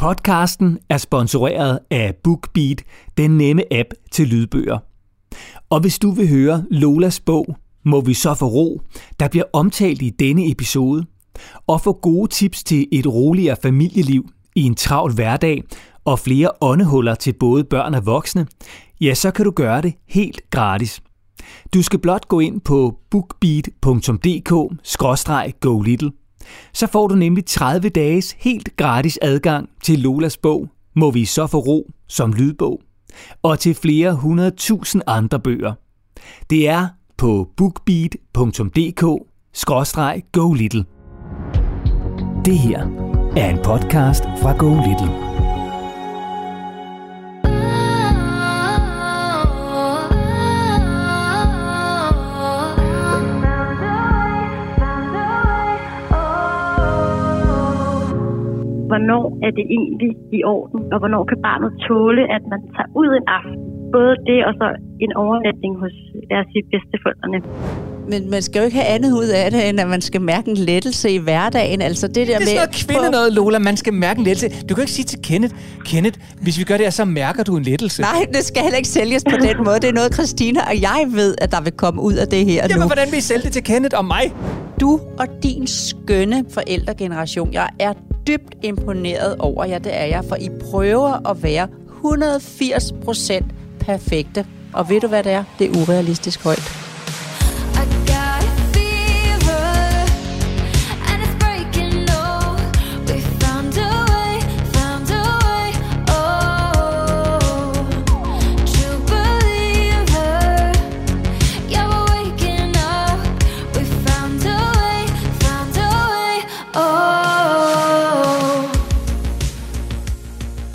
Podcasten er sponsoreret af BookBeat, den nemme app til lydbøger. Og hvis du vil høre Lolas bog, må vi så få ro, der bliver omtalt i denne episode, og få gode tips til et roligere familieliv i en travl hverdag og flere åndehuller til både børn og voksne, ja, så kan du gøre det helt gratis. Du skal blot gå ind på bookbeat.dk-go little. Så får du nemlig 30 dages helt gratis adgang til Lolas bog, Må vi så få ro som lydbog, og til flere hundredtusind andre bøger. Det er på bookbeat.dk-go little. Det her er en podcast fra Go Little. Hvornår er det egentlig i orden, og hvornår kan barnet tåle, at man tager ud en aften. Både det og så en overnatning hos deres bedsteforældrene. Men man skal jo ikke have andet ud af det, end at man skal mærke en lettelse i hverdagen. Altså det der det er sådan noget kvinde noget, Lola. Man skal mærke en lettelse. Du kan ikke sige til Kenneth, Kenneth, hvis vi gør det her, så mærker du en lettelse. Nej, det skal heller ikke sælges på den måde. Det er noget, Christina og jeg ved, at der vil komme ud af det her Jamen, nu. hvordan vil I sælge det til Kenneth og mig? Du og din skønne forældregeneration, jeg er dybt imponeret over jer, det er jeg, for I prøver at være 180% perfekte. Og ved du, hvad det er? Det er urealistisk højt.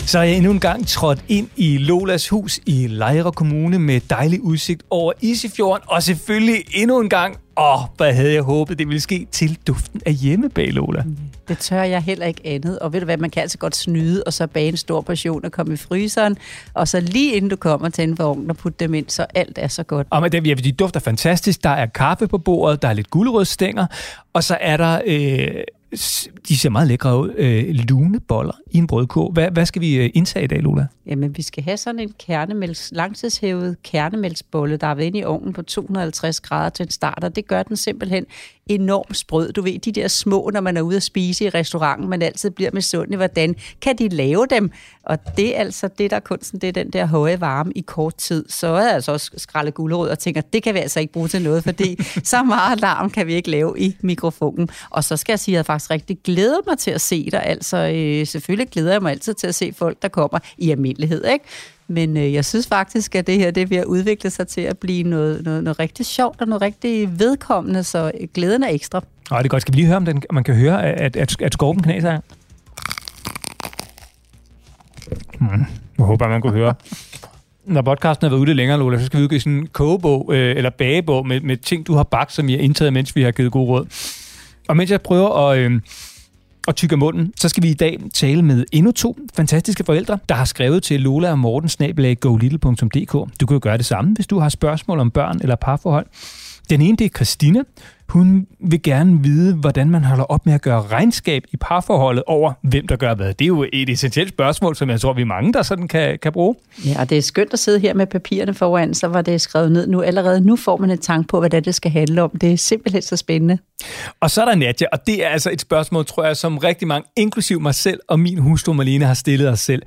Så er jeg endnu en gang trådt ind i Lolas hus i Lejre Kommune med dejlig udsigt over Isefjorden, og selvfølgelig endnu en gang, åh, hvad havde jeg håbet, det ville ske til duften af hjemmebag, Lola. Det tør jeg heller ikke andet. Og ved du hvad, man kan altså godt snyde, og så bage en stor portion og komme i fryseren, og så lige inden du kommer til en vogn og putte dem ind, så alt er så godt. Og med det, ja, de dufter fantastisk. Der er kaffe på bordet, der er lidt guldrødstænger, og så er der øh, de ser meget lækre ud. Øh, luneboller i en brødkurv. Hvad, hvad skal vi øh, indtage i dag, Lola? Jamen, vi skal have sådan en kernemælks, langtidshævet kernemælksbolle, der er ved inde i ovnen på 250 grader til en start, og det gør den simpelthen enormt sprød. Du ved, de der små, når man er ude at spise i restauranten, man altid bliver med sund. Hvordan kan de lave dem? Og det er altså det, der er kunsten, det er den der høje varme i kort tid. Så er jeg altså også skraldet gulerod og tænker, det kan vi altså ikke bruge til noget, fordi så meget larm kan vi ikke lave i mikrofonen. Og så skal jeg sige, at jeg faktisk rigtig glæder mig til at se dig. Altså, øh, selvfølgelig glæder jeg mig altid til at se folk, der kommer i almindelighed, ikke? Men øh, jeg synes faktisk, at det her det er ved at udvikle sig til at blive noget, noget, noget rigtig sjovt og noget rigtig vedkommende, så glæden er ekstra. Og det er godt. Skal vi lige høre, om den, man kan høre, at, at, at skorpen knaser her? Hmm. Jeg håber, man kunne høre. Når podcasten har været ude længere, Lola, så skal vi udgive sådan en kogebog øh, eller bagebog med, med ting, du har bagt, som jeg har indtaget, mens vi har givet god råd. Og mens jeg prøver at... Øh, og tykker munden, så skal vi i dag tale med endnu to fantastiske forældre, der har skrevet til Lola og Morten snabelaggolittle.dk. Du kan jo gøre det samme, hvis du har spørgsmål om børn eller parforhold. Den ene, det er Christina. Hun vil gerne vide, hvordan man holder op med at gøre regnskab i parforholdet over, hvem der gør hvad. Det er jo et essentielt spørgsmål, som jeg tror, vi er mange, der sådan kan, kan bruge. Ja, og det er skønt at sidde her med papirerne foran, så var det skrevet ned nu. Allerede nu får man et tanke på, hvad det skal handle om. Det er simpelthen så spændende. Og så er der Nadja, og det er altså et spørgsmål, tror jeg, som rigtig mange, inklusiv mig selv og min hustru Marlene, har stillet os selv.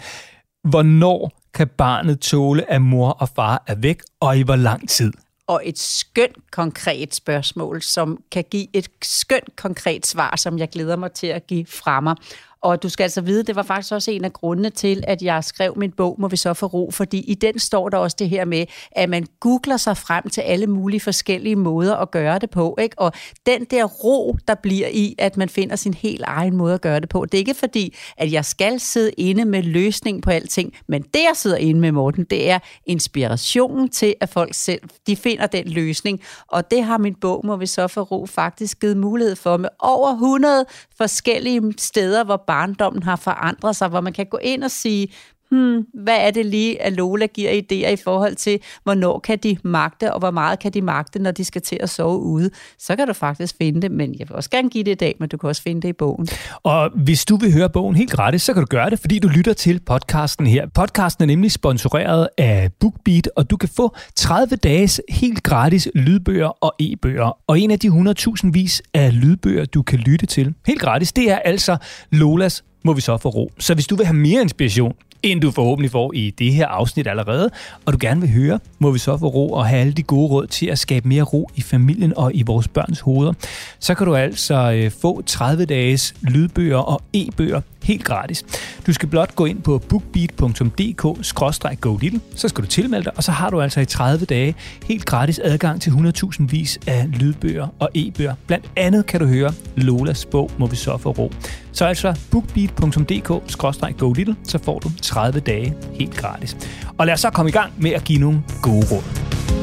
Hvornår kan barnet tåle, at mor og far er væk, og i hvor lang tid? Og et skønt konkret spørgsmål, som kan give et skønt konkret svar, som jeg glæder mig til at give fra mig. Og du skal altså vide, det var faktisk også en af grundene til, at jeg skrev min bog, Må vi så få ro, fordi i den står der også det her med, at man googler sig frem til alle mulige forskellige måder at gøre det på. Ikke? Og den der ro, der bliver i, at man finder sin helt egen måde at gøre det på, det er ikke fordi, at jeg skal sidde inde med løsning på alting, men det jeg sidder inde med, Morten, det er inspirationen til, at folk selv de finder den løsning. Og det har min bog, Må vi så få ro, faktisk givet mulighed for med over 100 forskellige steder, hvor barndommen har forandret sig, hvor man kan gå ind og sige, hmm, hvad er det lige, at Lola giver idéer i forhold til, hvornår kan de magte, og hvor meget kan de magte, når de skal til at sove ude. Så kan du faktisk finde det, men jeg vil også gerne give det i dag, men du kan også finde det i bogen. Og hvis du vil høre bogen helt gratis, så kan du gøre det, fordi du lytter til podcasten her. Podcasten er nemlig sponsoreret af BookBeat, og du kan få 30 dages helt gratis lydbøger og e-bøger. Og en af de 100.000 vis af lydbøger, du kan lytte til helt gratis, det er altså Lolas må vi så få ro. Så hvis du vil have mere inspiration, end du forhåbentlig får i det her afsnit allerede, og du gerne vil høre, må vi så få ro og have alle de gode råd til at skabe mere ro i familien og i vores børns hoveder, så kan du altså øh, få 30 dages lydbøger og e-bøger helt gratis. Du skal blot gå ind på bookbeat.dk-go little, så skal du tilmelde dig, og så har du altså i 30 dage helt gratis adgang til 100.000 vis af lydbøger og e-bøger. Blandt andet kan du høre Lolas bog, må vi så få ro. Så altså bookbeat.dk-go little, så får du 30 dage helt gratis. Og lad os så komme i gang med at give nogle gode råd.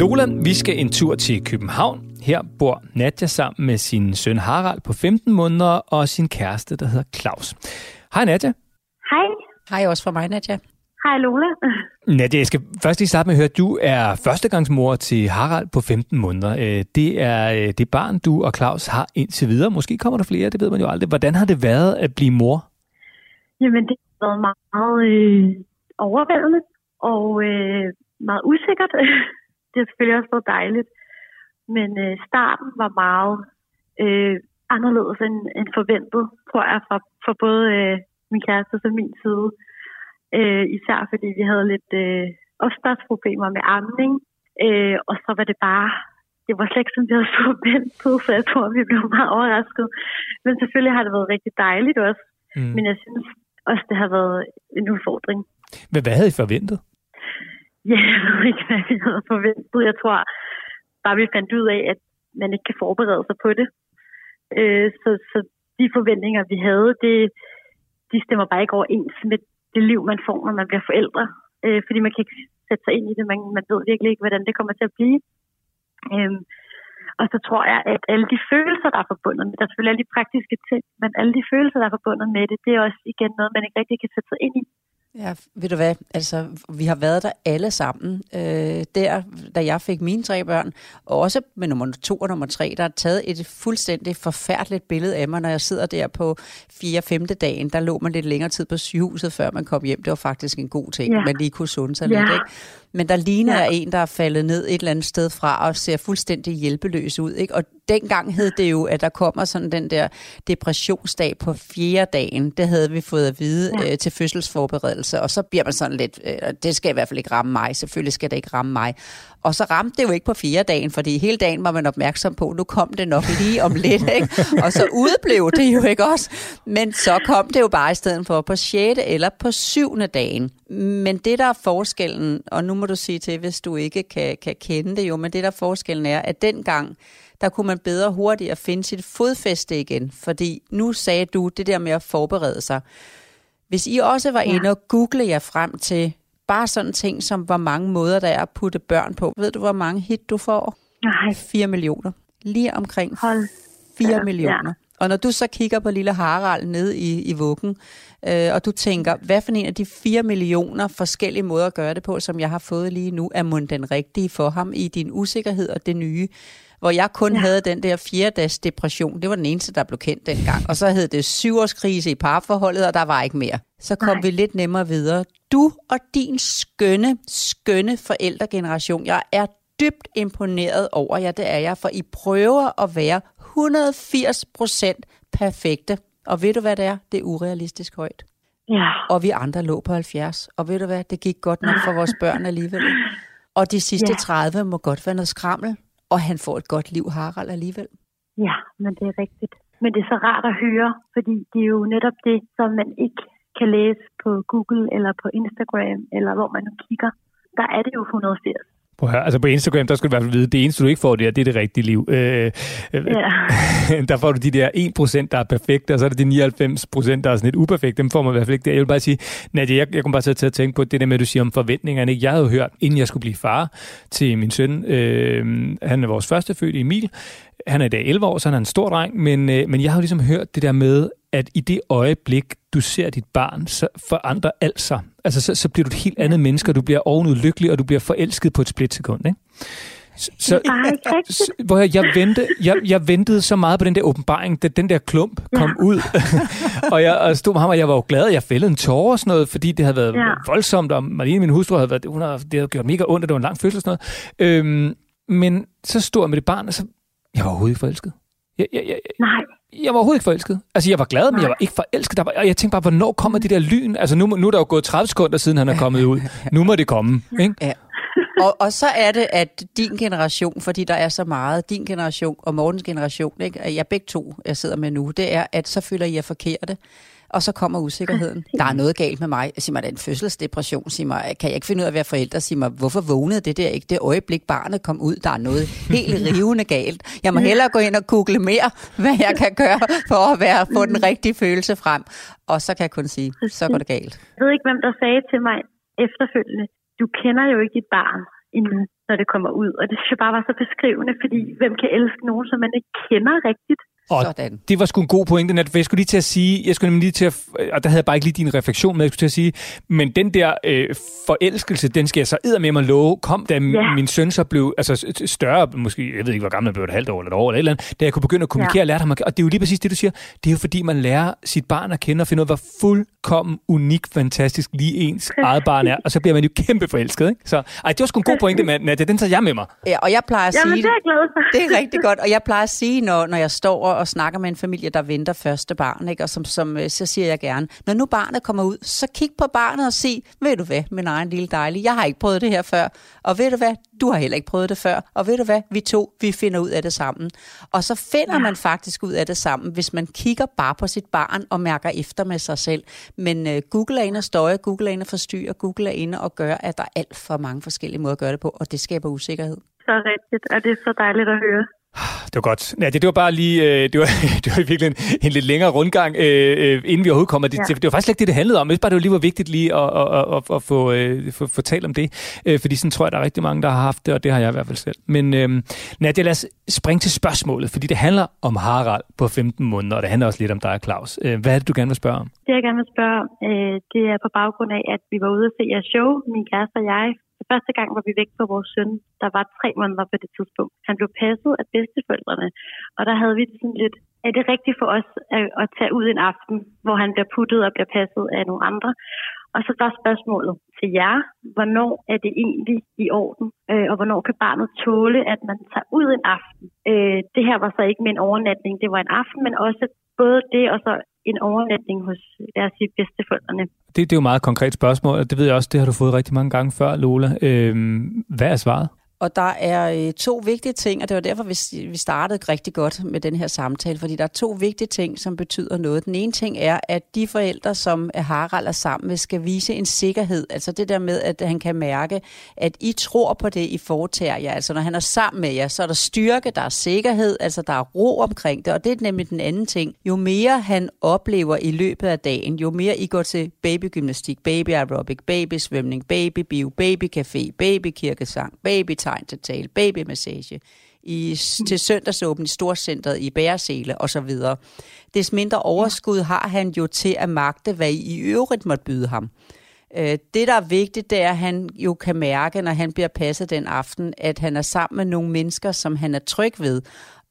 Lola, vi skal en tur til København. Her bor Nadja sammen med sin søn Harald på 15 måneder og sin kæreste, der hedder Claus. Hej Nadja. Hej. Hej også fra mig, Nadja. Hej Lola. Nadja, jeg skal først lige starte med at høre, at du er førstegangsmor til Harald på 15 måneder. Øh, det er øh, det barn, du og Claus har indtil videre. Måske kommer der flere, det ved man jo aldrig. Hvordan har det været at blive mor? Jamen, det har været meget øh, overvældende og øh, meget usikkert. det har selvfølgelig også været dejligt. Men øh, starten var meget øh, anderledes end, end forventet, tror jeg, fra, for både øh, min kæreste og min side. Øh, især fordi vi havde lidt øh, opstartsproblemer med amning. Øh, og så var det bare, det var slet ikke, som vi havde forventet, så jeg tror, vi blev meget overrasket. Men selvfølgelig har det været rigtig dejligt også. Mm. Men jeg synes også, det har været en udfordring. Men hvad havde I forventet? Ja, jeg ved ikke, hvad vi havde forventet. Jeg tror bare, vi fandt ud af, at man ikke kan forberede sig på det. Øh, så, så de forventninger, vi havde, det, de stemmer bare ikke overens med det liv, man får, når man bliver forældre. Øh, fordi man kan ikke sætte sig ind i det. Man, man ved virkelig ikke, hvordan det kommer til at blive. Øh, og så tror jeg, at alle de følelser, der er forbundet med det, der er selvfølgelig alle de praktiske ting, men alle de følelser, der er forbundet med det, det er også igen noget, man ikke rigtig kan sætte sig ind i. Ja, ved du hvad, altså vi har været der alle sammen. Øh, der, da jeg fik mine tre børn, og også med nummer to og nummer tre, der er taget et fuldstændig forfærdeligt billede af mig, når jeg sidder der på 4-5. dagen. Der lå man lidt længere tid på sygehuset, før man kom hjem. Det var faktisk en god ting, ja. man lige kunne sunde sig ja. lidt. Ikke? Men der ligner ja. en, der er faldet ned et eller andet sted fra og ser fuldstændig hjælpeløs ud. Ikke? Og dengang hed det jo, at der kommer sådan den der depressionsdag på fjerde dagen. Det havde vi fået at vide ja. øh, til fødselsforberedelse. Og så bliver man sådan lidt, øh, det skal i hvert fald ikke ramme mig. Selvfølgelig skal det ikke ramme mig. Og så ramte det jo ikke på fjerde dagen, fordi hele dagen var man opmærksom på, nu kom det nok lige om lidt, ikke? Og så udblev det jo ikke også. Men så kom det jo bare i stedet for på sjette eller på syvende dagen. Men det, der er forskellen, og nu må du sige til, hvis du ikke kan, kan kende det jo, men det, der er forskellen er, at dengang, der kunne man bedre hurtigt finde sit fodfæste igen. Fordi nu sagde du det der med at forberede sig. Hvis I også var inde og google jer frem til bare sådan ting som, hvor mange måder der er at putte børn på. Ved du, hvor mange hit du får? Nej. 4 millioner. Lige omkring Hold. 4 ja. millioner. Ja. Og når du så kigger på lille Harald nede i, i vuggen, øh, og du tænker, hvad for en af de 4 millioner forskellige måder at gøre det på, som jeg har fået lige nu, er mun den rigtige for ham i din usikkerhed og det nye? Hvor jeg kun ja. havde den der fjerdags depression. Det var den eneste, der blev kendt dengang. Og så hed det syvårskrise i parforholdet, og der var ikke mere. Så kom Nej. vi lidt nemmere videre. Du og din skønne, skønne forældregeneration, jeg er dybt imponeret over jer, det er jeg, for I prøver at være 180% perfekte. Og ved du, hvad det er? Det er urealistisk højt. Ja. Og vi andre lå på 70. Og ved du hvad? Det gik godt nok for vores børn alligevel. Og de sidste Ja. 30 må godt være noget skrammel. Og han får et godt liv, Harald, alligevel. Ja, men det er rigtigt. Men det er så rart at høre, fordi det er jo netop det, som man ikke kan læse på Google eller på Instagram, eller hvor man nu kigger. Der er det jo 180. Prøv at høre, altså på Instagram, der skal du i hvert fald vide, det eneste, du ikke får der, det er det rigtige liv. Øh, øh, Ja. der får du de der 1%, der er perfekte, og så er det de 99%, der er sådan lidt uperfekte. Dem får man i hvert fald ikke der. Jeg vil bare sige, Nadia, jeg, jeg kommer bare til at, til at tænke på det der med, at du siger om forventningerne. ikke? Jeg havde jo hørt, inden jeg skulle blive far til min søn, øh, han er vores første født, Emil, han er i dag 11 år, så han er en stor dreng, men, øh, men jeg har jo ligesom hørt det der med, at i det øjeblik, du ser dit barn, så forandrer alt sig. Altså, så, så bliver du et helt andet menneske, og du bliver ovenud lykkelig, og du bliver forelsket på et splitsekund, ikke? Så, så, hvor jeg, jeg, ventede, jeg, jeg ventede så meget på den der åbenbaring, da den der klump kom ud. og jeg og stod med ham, og jeg var jo glad, jeg fældede en tårer og sådan noget, fordi det havde været Ja. voldsomt, og Marlene, min hustru, havde været, hun havde, det havde gjort mega ondt, og det var en lang fødsel og sådan noget. Øhm, men så stod jeg med det barn, og så, jeg var overhovedet ikke forelsket. Jeg, jeg, jeg, Nej, jeg var overhovedet ikke forelsket. Altså, jeg var glad, men jeg var ikke forelsket. Der var, og jeg tænkte bare, hvornår kommer det der lyn? Altså, nu, nu er der jo gået 30 sekunder siden, han er kommet ud. Nu må det komme, ikke? Ja. Og, og så er det, at din generation, fordi der er så meget, din generation og Mortens generation, ikke? at jeg begge to, jeg sidder med nu, det er, at så føler I jer forkerte. Og så kommer usikkerheden. Der er noget galt med mig. Sig mig, det er en fødselsdepression. Sig mig, kan jeg ikke finde ud af at være forældre? Sig mig, hvorfor vågnede det der ikke det øjeblik, barnet kom ud? Der er noget helt rivende galt. Jeg må hellere gå ind og google mere, hvad jeg kan gøre for at være, få den rigtige følelse frem. Og så kan jeg kun sige, så går det galt. jeg ved ikke, hvem der sagde til mig efterfølgende, du kender jo ikke dit barn endnu, når det kommer ud. Og det synes jeg bare var så beskrivende, fordi hvem kan elske nogen, som man ikke kender rigtigt? Og Sådan. det var sgu en god pointe, Nat, for jeg skulle lige til at sige, jeg skulle nemlig lige til at, og der havde jeg bare ikke lige din refleksion med, jeg skulle til at sige, men den der øh, forelskelse, den skal jeg så med mig love, kom da Ja. min søn så blev altså, større, måske, jeg ved ikke, hvor gammel han blev, et halvt år eller et år eller et eller andet, da jeg kunne begynde at kommunikere Ja. og lære ham at og det er jo lige præcis det, du siger, det er jo fordi, man lærer sit barn at kende og finde ud af, hvor fuldkommen unik, fantastisk lige ens eget barn er, og så bliver man jo kæmpe forelsket, ikke? Så ej, det var sgu en god pointe, Nat, den tager jeg med mig. Ja, og jeg plejer at sige... Jamen, det er jeg glad for. Det er rigtig godt, og jeg plejer at sige, når, når jeg står og snakker med en familie, der venter første barn, ikke? og som, som, øh, så siger jeg gerne, når nu barnet kommer ud, så kig på barnet og sig, ved du hvad, min egen lille dejlige, jeg har ikke prøvet det her før, og ved du hvad, du har heller ikke prøvet det før, og ved du hvad, vi to, vi finder ud af det sammen. Og så finder man faktisk ud af det sammen, hvis man kigger bare på sit barn og mærker efter med sig selv. Men uh, Google er inde og støje, Google er inde og forstyrre, Google er inde og gøre, at der er alt for mange forskellige måder at gøre det på, og det skaber usikkerhed. Så rigtigt, og det er så dejligt at høre. Det var godt. Ja, det, det var bare lige, øh, det var, det var virkelig en, en lidt længere rundgang, øh, øh, inden vi overhovedet kommer. Det, Ja. ja. det, var faktisk ikke det, det handlede om. Jeg synes bare, det var lige var vigtigt lige at, at, at, at, at få, øh, få, få talt om det. Øh, fordi sådan tror jeg, der er rigtig mange, der har haft det, og det har jeg i hvert fald selv. Men øh, Nadia, lad os springe til spørgsmålet, fordi det handler om Harald på 15 måneder, og det handler også lidt om dig, Claus. Øh, hvad er det, du gerne vil spørge om? Det jeg gerne vil spørge om, øh, det er på baggrund af, at vi var ude at se jeres show, min kæreste og jeg. For første gang var vi væk på vores søn, der var tre måneder på det tidspunkt. Han blev passet af bedsteforældrene, og der havde vi det sådan lidt, er det rigtigt for os at, at tage ud en aften, hvor han bliver puttet og bliver passet af nogle andre? Og så var spørgsmålet til jer, hvornår er det egentlig i orden, øh, og hvornår kan barnet tåle, at man tager ud en aften? Øh, det her var så ikke med en overnatning, det var en aften, men også både det og så en overnatning hos deres bedsteforældrene. Det, det er jo et meget konkret spørgsmål, og det ved jeg også, det har du fået rigtig mange gange før, Lola. Øhm, hvad er svaret? Og der er øh, to vigtige ting, og det var derfor, vi, vi startede rigtig godt med den her samtale, fordi der er to vigtige ting, som betyder noget. Den ene ting er, at de forældre, som øh, Harald er sammen med, skal vise en sikkerhed. Altså det der med, at han kan mærke, at I tror på det, I foretager jer. Altså når han er sammen med jer, så er der styrke, der er sikkerhed, altså der er ro omkring det. Og det er nemlig den anden ting. Jo mere han oplever i løbet af dagen, jo mere I går til babygymnastik, baby aerobic, babysvømning, babybio, babycafé, babykirkesang, baby tegn til tale, babymassage, i, til søndagsåben i Storcentret i Bæresele og så videre. Des mindre overskud har han jo til at magte, hvad I i øvrigt måtte byde ham. Øh, Det, der er vigtigt, det er, at han jo kan mærke, når han bliver passet den aften, at han er sammen med nogle mennesker, som han er tryg ved.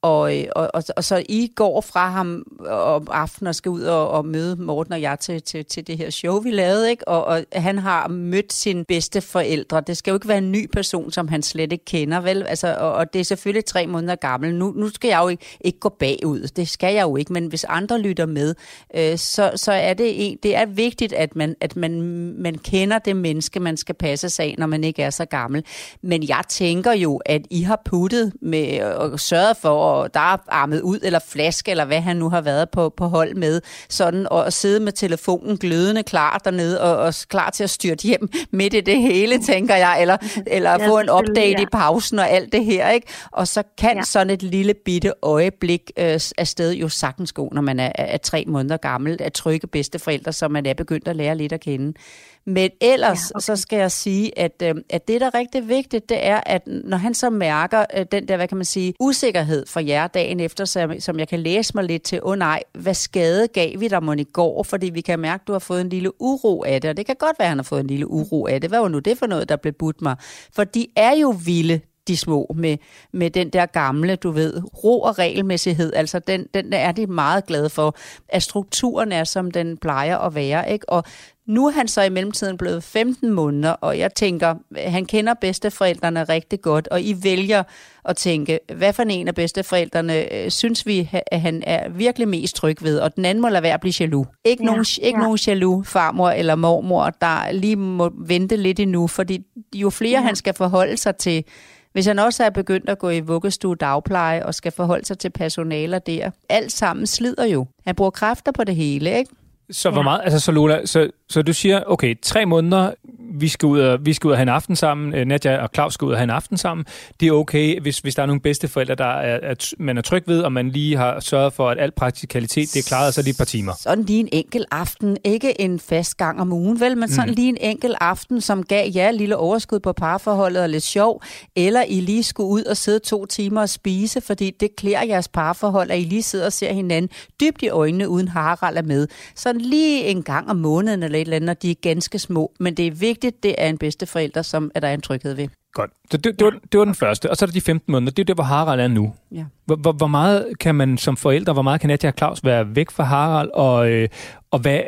Og, øh, og, og, og så I går fra ham om aftenen og skal ud og, og møde Morten og jeg til, til, til det her show, vi lavede, ikke? Og, og han har mødt sine bedste forældre. Det skal jo ikke være en ny person, som han slet ikke kender, vel? Altså, og, og det er selvfølgelig tre måneder gammel. Nu, nu skal jeg jo ikke, ikke gå bagud. Det skal jeg jo ikke, men hvis andre lytter med, øh, så, så er det, en, det er vigtigt, at man, at man, man kender det menneske, man skal passe sig af, når man ikke er så gammel. Men jeg tænker jo, at I har puttet med og sørget for, at der er armet ud, eller flaske, eller hvad han nu har været på, på hold med, sådan og sidde med telefonen glødende klar dernede, og, og klar til at styrte hjem midt i det hele, tænker jeg, eller, eller ja, få en update ja. i pausen og alt det her, ikke? Og så kan ja. sådan et lille bitte øjeblik øh, afsted jo sagtens gå, når man er, er tre måneder gammel, at trygge bedsteforældre, som man er begyndt at lære lidt at kende. Men ellers ja, okay. så skal jeg sige, at, øh, at det, der er rigtig vigtigt, det er, at når han så mærker øh, den der, hvad kan man sige, usikkerhed for jer dagen efter, som, som jeg kan læse mig lidt til, åh oh, nej, hvad skade gav vi dig mon i går? Fordi vi kan mærke, at du har fået en lille uro af det, og det kan godt være, at han har fået en lille uro af det. Hvad var nu det for noget, der blev budt mig? For de er jo vilde, de små med, med den der gamle, du ved, ro og regelmæssighed. Altså den, den er de meget glade for, at strukturen er, som den plejer at være. Ikke? Og nu er han så i mellemtiden blevet 15 måneder, og jeg tænker, han kender bedsteforældrene rigtig godt, og I vælger at tænke, hvad for en af bedsteforældrene øh, synes vi, at han er virkelig mest tryg ved, og den anden må lade være at blive jaloux. Ikke, ja, nogen, ikke ja. nogen jaloux farmor eller mormor, der lige må vente lidt endnu, fordi jo flere ja. han skal forholde sig til, hvis han også er begyndt at gå i vuggestue dagpleje og skal forholde sig til personaler der, alt sammen slider jo. Han bruger kræfter på det hele, ikke? Så hvor meget, altså så Lola, så, så du siger, okay, tre måneder, vi skal ud og, vi skal ud og have en aften sammen, øh, Nadja og Claus skal ud og have en aften sammen. Det er okay, hvis, hvis der er nogle bedsteforældre, der er, at man er tryg ved, og man lige har sørget for, at al praktikalitet det er klaret, så det et par timer. Sådan lige en enkelt aften, ikke en fast gang om ugen, vel, men sådan mm. lige en enkelt aften, som gav jer ja, lille overskud på parforholdet og lidt sjov, eller I lige skulle ud og sidde to timer og spise, fordi det klæder jeres parforhold, at I lige sidder og ser hinanden dybt i øjnene, uden Harald er med. Sådan lige en gang om måneden eller et eller andet, når de er ganske små. Men det er vigtigt, det er en bedsteforælder, som er der en tryghed ved. Godt. Så det, det, var, det var den første. Og så er der de 15 måneder. Det er det, hvor Harald er nu. Ja. Hvor, hvor, hvor meget kan man som forældre, hvor meget kan Nadia og Claus være væk fra Harald, og, øh, og hvad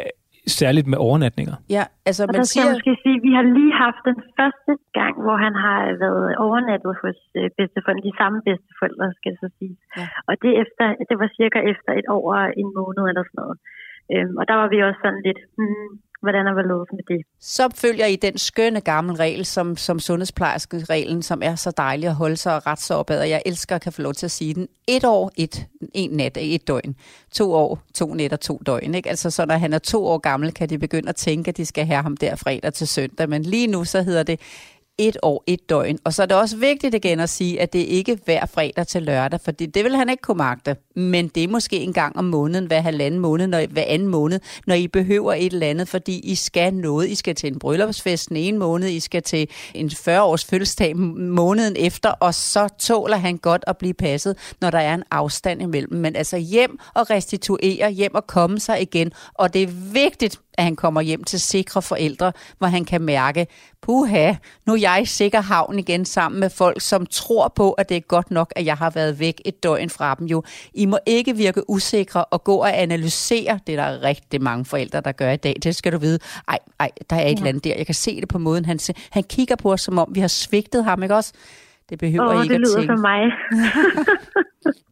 særligt med overnatninger? Ja, altså og man siger... jeg måske sige, at vi har lige haft den første gang, hvor han har været overnattet hos øh, bedsteforældre, de samme bedsteforældre, skal det så sige. Ja. Og det, efter, det var cirka efter et år og en måned eller sådan noget. Øhm, og der var vi også sådan lidt, hmm, hvordan er hvorledes med det? Så følger I den skønne gamle regel, som, som sundhedsplejerskereglen, som er så dejlig at holde sig og ret så opad, og jeg elsker at kan få lov til at sige den. Et år, et, en nat, et døgn. To år, to nætter, to døgn. Ikke? Altså, så når han er to år gammel, kan de begynde at tænke, at de skal have ham der fredag til søndag. Men lige nu, så hedder det et år, et døgn. Og så er det også vigtigt igen at sige, at det ikke er hver fredag til lørdag, for det, det vil han ikke kunne magte. Men det er måske en gang om måneden, hver halvanden måned, når, hver anden måned, når I behøver et eller andet, fordi I skal noget. I skal til en bryllupsfest den ene måned, I skal til en 40-års fødselsdag måneden efter, og så tåler han godt at blive passet, når der er en afstand imellem. Men altså hjem og restituere, hjem og komme sig igen. Og det er vigtigt, at han kommer hjem til sikre forældre, hvor han kan mærke, puha, nu er jeg i sikker havn igen sammen med folk, som tror på, at det er godt nok, at jeg har været væk et døgn fra dem jo. I må ikke virke usikre og gå og analysere, det er der rigtig mange forældre, der gør i dag. Det skal du vide. Ej, ej, der er et ja. eller andet der. Jeg kan se det på måden, han, han kigger på os, som om vi har svigtet ham, ikke også? Det behøver oh, ikke det lyder at tænke. som mig.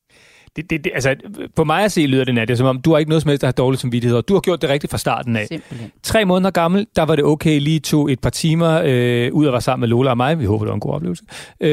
det, det, det, altså, på mig at se lyder det, Nadia, som om du har ikke noget som helst, der har dårlig samvittighed, og du har gjort det rigtigt fra starten af. Simpelthen. Tre måneder gammel, der var det okay, lige tog et par timer øh, ud og var sammen med Lola og mig. Vi håber, det var en god oplevelse. Øh,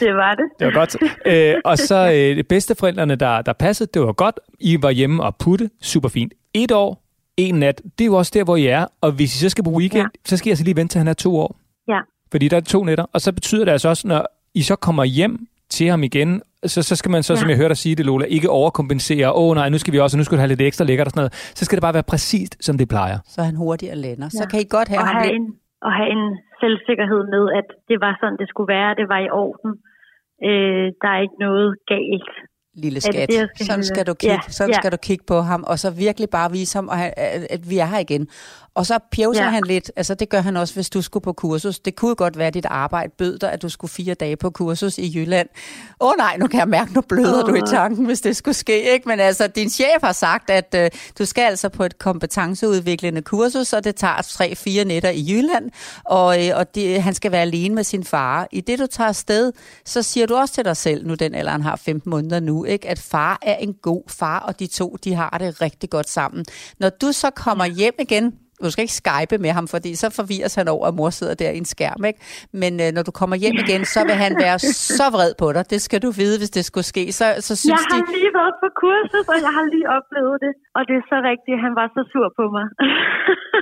det var det. Det var godt. øh, og så øh, bedsteforældrene, der, der passede, det var godt. I var hjemme og putte, super fint. Et år, en nat, det er jo også der, hvor I er. Og hvis I så skal på weekend, ja. så skal jeg så lige vente til, han er to år. Ja. Fordi der er to nætter. Og så betyder det altså også, når I så kommer hjem til ham igen, så, så skal man så, ja. som jeg hørte dig sige det, Lola, ikke overkompensere. Åh oh, nej, nu skal vi også, nu skal du have lidt ekstra lækkert og sådan noget. Så skal det bare være præcist, som det plejer. Så han hurtigere lander. Ja. Så kan I godt have og ham have en, Og have en selvsikkerhed med, at det var sådan, det skulle være, det var i orden. Øh, der er ikke noget galt lille skat. Det, skal sådan skal du kigge, ja, sådan ja. skal du kigge på ham, og så virkelig bare vise ham, at, at vi er her igen. Og så pjevser ja. han lidt, altså det gør han også, hvis du skulle på kursus. Det kunne godt være, at dit arbejde bød dig, at du skulle fire dage på kursus i Jylland. Åh oh, nej, nu kan jeg mærke, nu bløder oh. du i tanken, hvis det skulle ske. Ikke? Men altså, din chef har sagt, at uh, du skal altså på et kompetenceudviklende kursus, og det tager tre-fire nætter i Jylland, og, uh, og det, han skal være alene med sin far. I det, du tager afsted, så siger du også til dig selv, nu den eller han har 15 måneder nu, ikke? at far er en god far, og de to, de har det rigtig godt sammen. Når du så kommer hjem igen, du skal ikke skype med ham, fordi så forvirres han over, at mor sidder der i en skærm. Ikke? Men øh, når du kommer hjem igen, så vil han være så vred på dig. Det skal du vide, hvis det skulle ske. Så, så synes jeg har de... lige været på kurset, og jeg har lige oplevet det. Og det er så rigtigt, han var så sur på mig.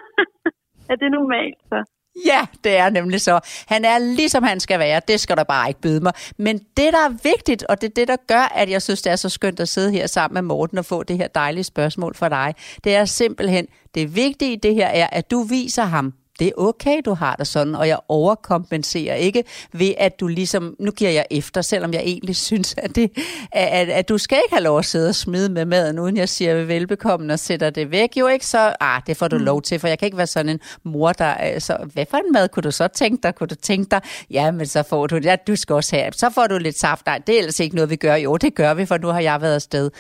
er det normalt så? Ja, det er nemlig så. Han er ligesom han skal være. Det skal der bare ikke byde mig. Men det, der er vigtigt, og det er det, der gør, at jeg synes, det er så skønt at sidde her sammen med Morten og få det her dejlige spørgsmål fra dig, det er simpelthen, det vigtige i det her er, at du viser ham, det er okay, du har det sådan, og jeg overkompenserer ikke ved, at du ligesom, nu giver jeg efter, selvom jeg egentlig synes, at, det, at, at du skal ikke have lov at sidde og smide med maden, uden jeg siger velbekomme og sætter det væk. Jo ikke, så ah, det får du mm. lov til, for jeg kan ikke være sådan en mor, der, så hvad for en mad kunne du så tænke dig? Kunne du tænke dig, ja, men så får du ja, du skal også have, så får du lidt saft. Nej, det er ellers ikke noget, vi gør. Jo, det gør vi, for nu har jeg været afsted.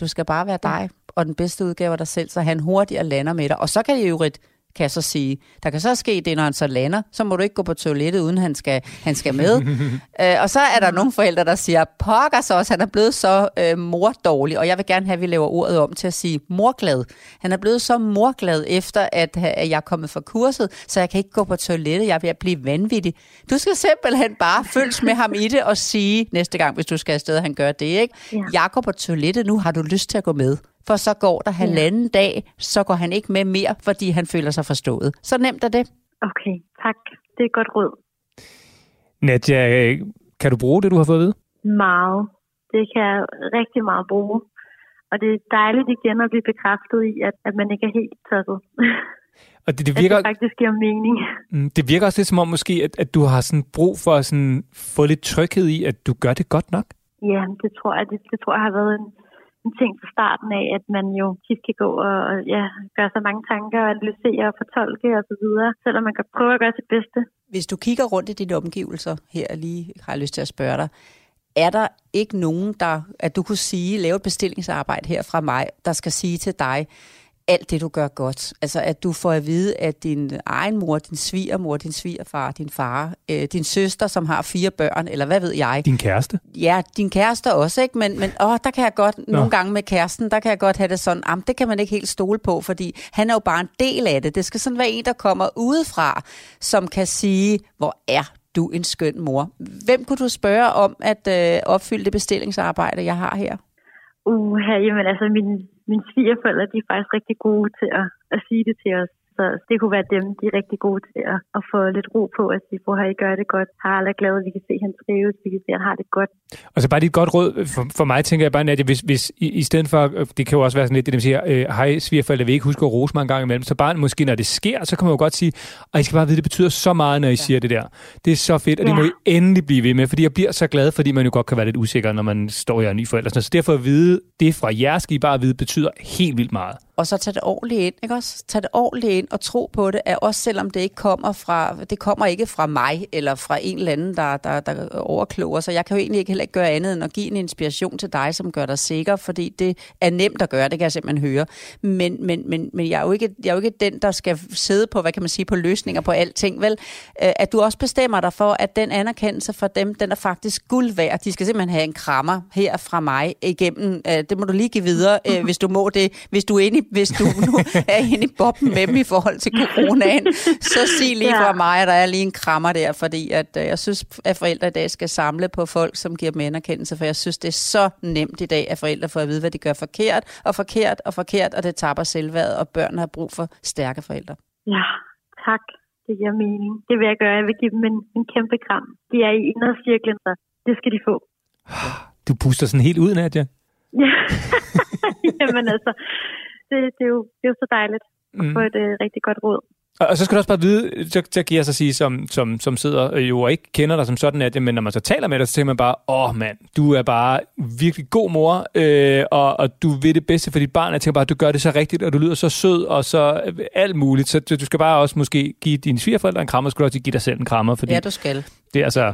Du skal bare være dig og den bedste udgave af dig selv, så han hurtigere lander med dig. Og så kan det jo kan jeg så sige. Der kan så ske det, når han så lander, så må du ikke gå på toilettet, uden han skal, han skal med. øh, og så er der nogle forældre, der siger, pokker så også, han er blevet så øh, mordårlig, og jeg vil gerne have, at vi laver ordet om til at sige morglad. Han er blevet så morglad efter, at, at jeg er kommet fra kurset, så jeg kan ikke gå på toilettet, jeg vil blive vanvittig. Du skal simpelthen bare følge med ham i det og sige næste gang, hvis du skal afsted, at han gør det, ikke? Ja. Jeg går på toilettet nu, har du lyst til at gå med? For så går der halvanden ja. dag, så går han ikke med mere, fordi han føler sig forstået. Så nemt er det. Okay, tak. Det er et godt råd. Nadja, kan du bruge det, du har fået at vide? Meget. Det kan jeg rigtig meget bruge. Og det er dejligt igen at blive bekræftet i, at, at man ikke er helt tosset. Og det, det virker, at det faktisk giver mening. Mm, det virker også lidt som om måske, at, at du har sådan brug for at sådan få lidt tryghed i, at du gør det godt nok. Ja, det tror jeg, det, det tror jeg har været en, en ting fra starten af, at man jo tit kan gå og ja, gøre så mange tanker og analysere og fortolke og så videre, selvom man kan prøve at gøre sit bedste. Hvis du kigger rundt i dine omgivelser her lige, har jeg lyst til at spørge dig, er der ikke nogen, der, at du kunne sige, lave et bestillingsarbejde her fra mig, der skal sige til dig, alt det, du gør godt. Altså, at du får at vide, at din egen mor, din svigermor, din svigerfar, din far, øh, din søster, som har fire børn, eller hvad ved jeg. Din kæreste? Ja, din kæreste også, ikke? Men, men åh, der kan jeg godt, Nå. nogle gange med kæresten, der kan jeg godt have det sådan, am, det kan man ikke helt stole på, fordi han er jo bare en del af det. Det skal sådan være en, der kommer udefra, som kan sige, hvor er du en skøn mor. Hvem kunne du spørge om at øh, opfylde det bestillingsarbejde, jeg har her? Uh, jamen altså, min, mine svigerforældre, de er faktisk rigtig gode til at, at sige det til os. Så det kunne være dem, de er rigtig gode til at, at få lidt ro på, at de får, at I gør det godt. Har alle glad, vi kan se, at han trives, vi kan se, at han har det godt. Og så bare dit godt råd, for, for mig tænker jeg bare, at hvis, hvis i, i stedet for, det kan jo også være sådan lidt, det de siger, øh, hej svigerforældre, vil ikke huske at rose mig en gang imellem, så bare måske når det sker, så kan man jo godt sige, og I skal bare vide, det betyder så meget, når I ja. siger det der. Det er så fedt, og det ja. må I endelig blive ved med, fordi jeg bliver så glad, fordi man jo godt kan være lidt usikker, når man står i en ny forældre. Så derfor at vide, det fra jer skal I bare vide, betyder helt vildt meget og så tage det ordentligt ind, ikke også? Tage det ordentligt ind og tro på det, at også selvom det ikke kommer fra, det kommer ikke fra mig, eller fra en eller anden, der, der, der overkloger, så jeg kan jo egentlig ikke heller ikke gøre andet end at give en inspiration til dig, som gør dig sikker, fordi det er nemt at gøre, det kan jeg simpelthen høre. Men, men, men, men jeg, er jo ikke, jeg er jo ikke den, der skal sidde på, hvad kan man sige, på løsninger på alting, vel? Øh, at du også bestemmer dig for, at den anerkendelse for dem, den er faktisk guld værd. De skal simpelthen have en krammer her fra mig igennem. Øh, det må du lige give videre, øh, hvis du må det. Hvis du er inde i hvis du nu er inde i boppen med dem i forhold til coronaen, så sig lige ja. fra mig, at der er lige en krammer der, fordi at, øh, jeg synes, at forældre i dag skal samle på folk, som giver dem anerkendelse, for jeg synes, det er så nemt i dag, at forældre får at vide, hvad de gør forkert, og forkert, og forkert, og det tapper selvværd, og børn har brug for stærke forældre. Ja, tak. Det giver mening. Det vil jeg gøre. Jeg vil give dem en, en kæmpe kram. De er i indercirklen, så det skal de få. Du puster sådan helt ud, Nadia. Ja, jamen altså, det, det, er jo, det er jo så dejligt at mm. få et uh, rigtig godt råd. Og så skal du også bare vide, så, så kan jeg så sige, som, som, som sidder jo og ikke kender dig som sådan, at det, men når man så taler med dig, så tænker man bare, åh oh, mand, du er bare virkelig god mor, øh, og, og du vil det bedste for dit barn. Jeg tænker bare, at du gør det så rigtigt, og du lyder så sød, og så alt muligt. Så du skal bare også måske give dine svigerforældre en krammer, og skal du også give dig selv en krammer. Fordi Ja, du skal. det er altså...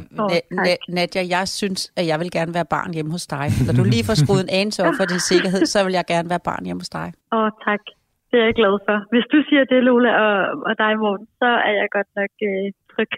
Na- Nadia, jeg synes, at jeg vil gerne være barn hjemme hos dig. Når du lige får skruet en anelse op for din sikkerhed, så vil jeg gerne være barn hjemme hos dig. Åh, tak. Det er jeg glad for. Hvis du siger det, Lola, og, og dig, Morten, så er jeg godt nok øh, tryg.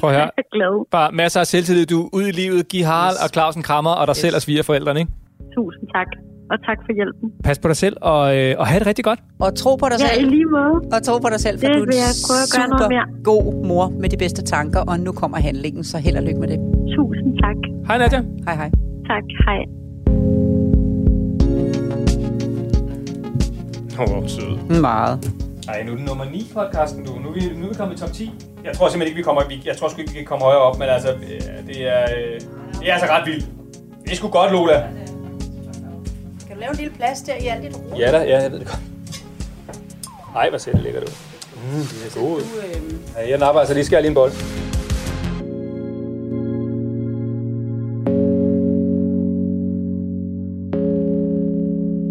Prøv at høre. jeg er glad. Bare masser af selvtillid. Du er ude i livet. Giv Harald Yes. og Claus en krammer, og dig Yes. selv og svigerforældrene, ikke? Tusind tak. Og tak for hjælpen. Pas på dig selv, og, øh, og have det rigtig godt. Og tro på dig Ja, i selv. lige måde. Og tro på dig selv, for Det du er en super noget mere. god mor med de bedste tanker, og nu kommer handlingen, så held og lykke med det. Tusind tak. Hej Nadia. Hej hej. Tak. Hej. Hvor sød. Meget. Ej, nu er det nummer 9 podcasten, du. Nu er, vi, nu er vi kommet i top 10. Jeg tror simpelthen ikke, vi kommer... Vi, jeg tror sgu ikke, vi kan komme højere op, men altså, øh, det er, øh, det er altså ret vildt. Det er sgu godt, Lola. Kan du lave en lille plads der i alt dit ro? Ja da, ja, jeg ved det godt. Ej, hvor selv ligger du. Mm, det er god. øhm, Ja, jeg napper altså lige skal lige en bold.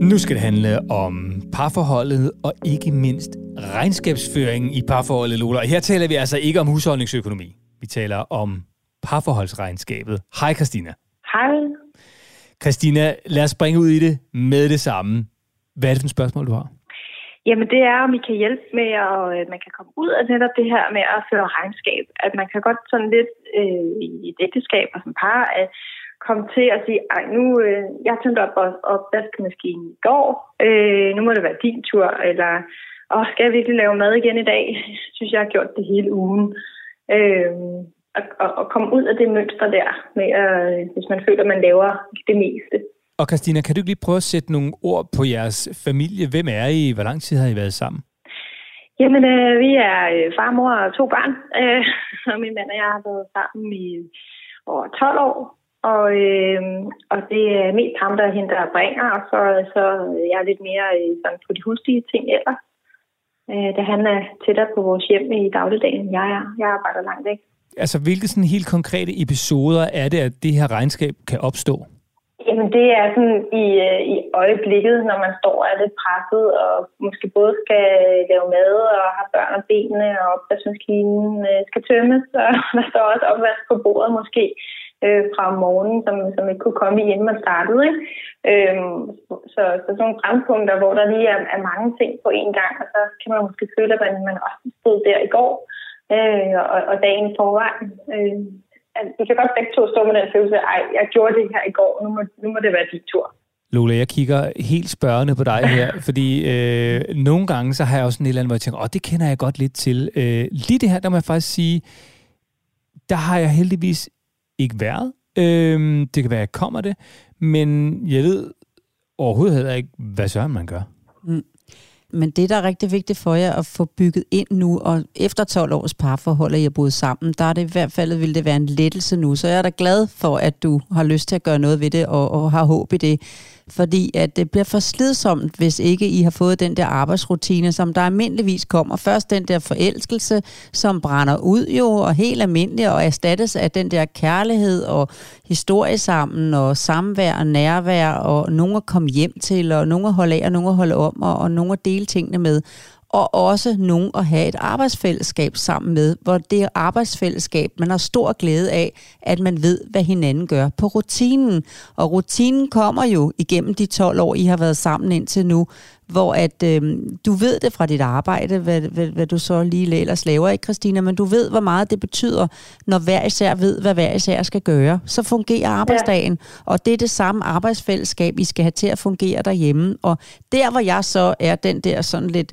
Nu skal det handle om parforholdet og ikke mindst regnskabsføringen i parforholdet, Lola. Og her taler vi altså ikke om husholdningsøkonomi. Vi taler om parforholdsregnskabet. Hej Christina. Hej. Christina, lad os springe ud i det med det samme. Hvad er det for et spørgsmål, du har? Jamen det er, om I kan hjælpe med, at øh, man kan komme ud af netop det her med at føre regnskab. At man kan godt sådan lidt øh, i et ægteskab og som par at komme til at sige, ej nu, øh, jeg tændte op op og opvaskemaskinen i går, øh, nu må det være din tur, eller åh, skal jeg virkelig lave mad igen i dag? Jeg synes, jeg har gjort det hele ugen. Øh, og, og, og komme ud af det mønster der, med at, øh, hvis man føler, at man laver det meste. Og Christina, kan du ikke lige prøve at sætte nogle ord på jeres familie? Hvem er I? Hvor lang tid har I været sammen? Jamen, øh, vi er øh, far, mor og to børn. Øh, og min mand og jeg har været sammen i over 12 år. Og, øh, og det er mest ham, der henter og bringer, og så, så jeg er lidt mere øh, sådan på de huslige ting ellers. Øh, da han er tættere på vores hjem i dagligdagen, jeg er. Jeg arbejder langt væk. Altså, hvilke sådan helt konkrete episoder er det, at det her regnskab kan opstå? Jamen det er sådan i, øh, i øjeblikket, når man står og er lidt presset, og måske både skal lave mad og har børn og benene, og opvaskemaskinen øh, skal tømmes, og der står også opvask på bordet måske øh, fra morgenen, som, som ikke kunne komme inden man startede. Ikke? Øhm, så, så sådan nogle brandpunkter, hvor der lige er, er mange ting på én gang, og så kan man måske føle, at man, man også stod der i går øh, og, og dagen i forvejen. Øh, at vi kan godt begge to stå med den følelse, ej, jeg gjorde det her i går, nu må, nu må det være din tur. Lola, jeg kigger helt spørgende på dig her, fordi øh, nogle gange så har jeg også en eller anden, hvor jeg tænker, åh, det kender jeg godt lidt til. Øh, lige det her, der må jeg faktisk sige, der har jeg heldigvis ikke været. Øh, det kan være, at jeg kommer det, men jeg ved overhovedet heller ikke, hvad søren man gør. Men det, der er rigtig vigtigt for jer at få bygget ind nu, og efter 12 års parforhold, at I har boet sammen, der er det i hvert fald, vil det være en lettelse nu. Så jeg er da glad for, at du har lyst til at gøre noget ved det, og, og har håb i det. Fordi at det bliver for slidsomt, hvis ikke I har fået den der arbejdsrutine, som der almindeligvis kommer. Først den der forelskelse, som brænder ud jo, og helt almindelig, og erstattes af den der kærlighed og historie sammen, og samvær og nærvær, og nogen at komme hjem til, og nogen at holde af, og nogen at holde om, og, og nogen at dele tingene med og også nogen at have et arbejdsfællesskab sammen med, hvor det arbejdsfællesskab, man har stor glæde af, at man ved, hvad hinanden gør på rutinen. Og rutinen kommer jo igennem de 12 år, I har været sammen indtil nu, hvor at øh, du ved det fra dit arbejde, hvad, hvad, hvad du så lige ellers laver, ikke Christina, men du ved, hvor meget det betyder, når hver især ved, hvad hver især skal gøre. Så fungerer arbejdsdagen, ja. og det er det samme arbejdsfællesskab, I skal have til at fungere derhjemme. Og der, hvor jeg så er den der sådan lidt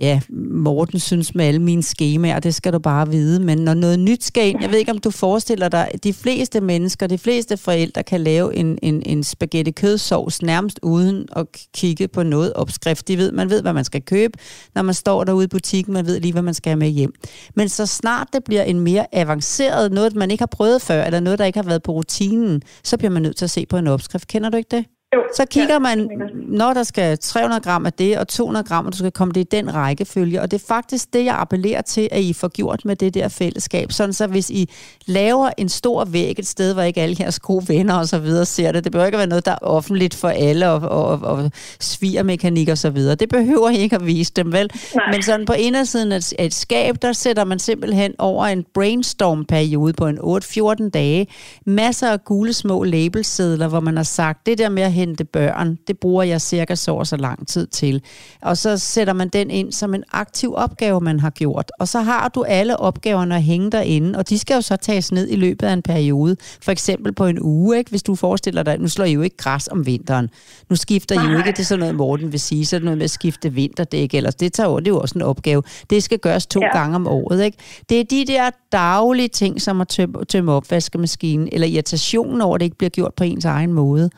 ja, Morten synes med alle mine skemaer, det skal du bare vide, men når noget nyt skal ind, jeg ved ikke, om du forestiller dig, de fleste mennesker, de fleste forældre kan lave en, en, en spaghetti kødsovs nærmest uden at kigge på noget opskrift. De ved, man ved, hvad man skal købe, når man står derude i butikken, man ved lige, hvad man skal have med hjem. Men så snart det bliver en mere avanceret, noget man ikke har prøvet før, eller noget, der ikke har været på rutinen, så bliver man nødt til at se på en opskrift. Kender du ikke det? Jo, Så kigger ja, man, når der skal 300 gram af det, og 200 gram, og du skal komme det i den rækkefølge. Og det er faktisk det, jeg appellerer til, at I får gjort med det der fællesskab. Sådan så hvis I laver en stor væg et sted, hvor ikke alle jeres gode venner og så videre ser det, det behøver ikke at være noget, der er offentligt for alle, og, og, og svigermekanik og så videre. Det behøver I ikke at vise dem, vel? Nej. Men sådan på indersiden af et skab, der sætter man simpelthen over en brainstorm-periode på en 8-14 dage, masser af gule små labelsedler, hvor man har sagt, det der med at hente børn, det bruger jeg cirka så og så lang tid til. Og så sætter man den ind som en aktiv opgave, man har gjort. Og så har du alle opgaverne at hænge derinde, og de skal jo så tages ned i løbet af en periode. For eksempel på en uge, ikke? hvis du forestiller dig, nu slår I jo ikke græs om vinteren. Nu skifter I jo ikke, det er sådan noget, Morten vil sige, så er det noget med at skifte vinterdæk, ellers det tager jo, det er jo også en opgave. Det skal gøres to Ja. gange om året. Ikke? Det er de der daglige ting, som at tømme, tømme opvaskemaskinen, eller irritationen over, at det ikke bliver gjort på ens egen måde.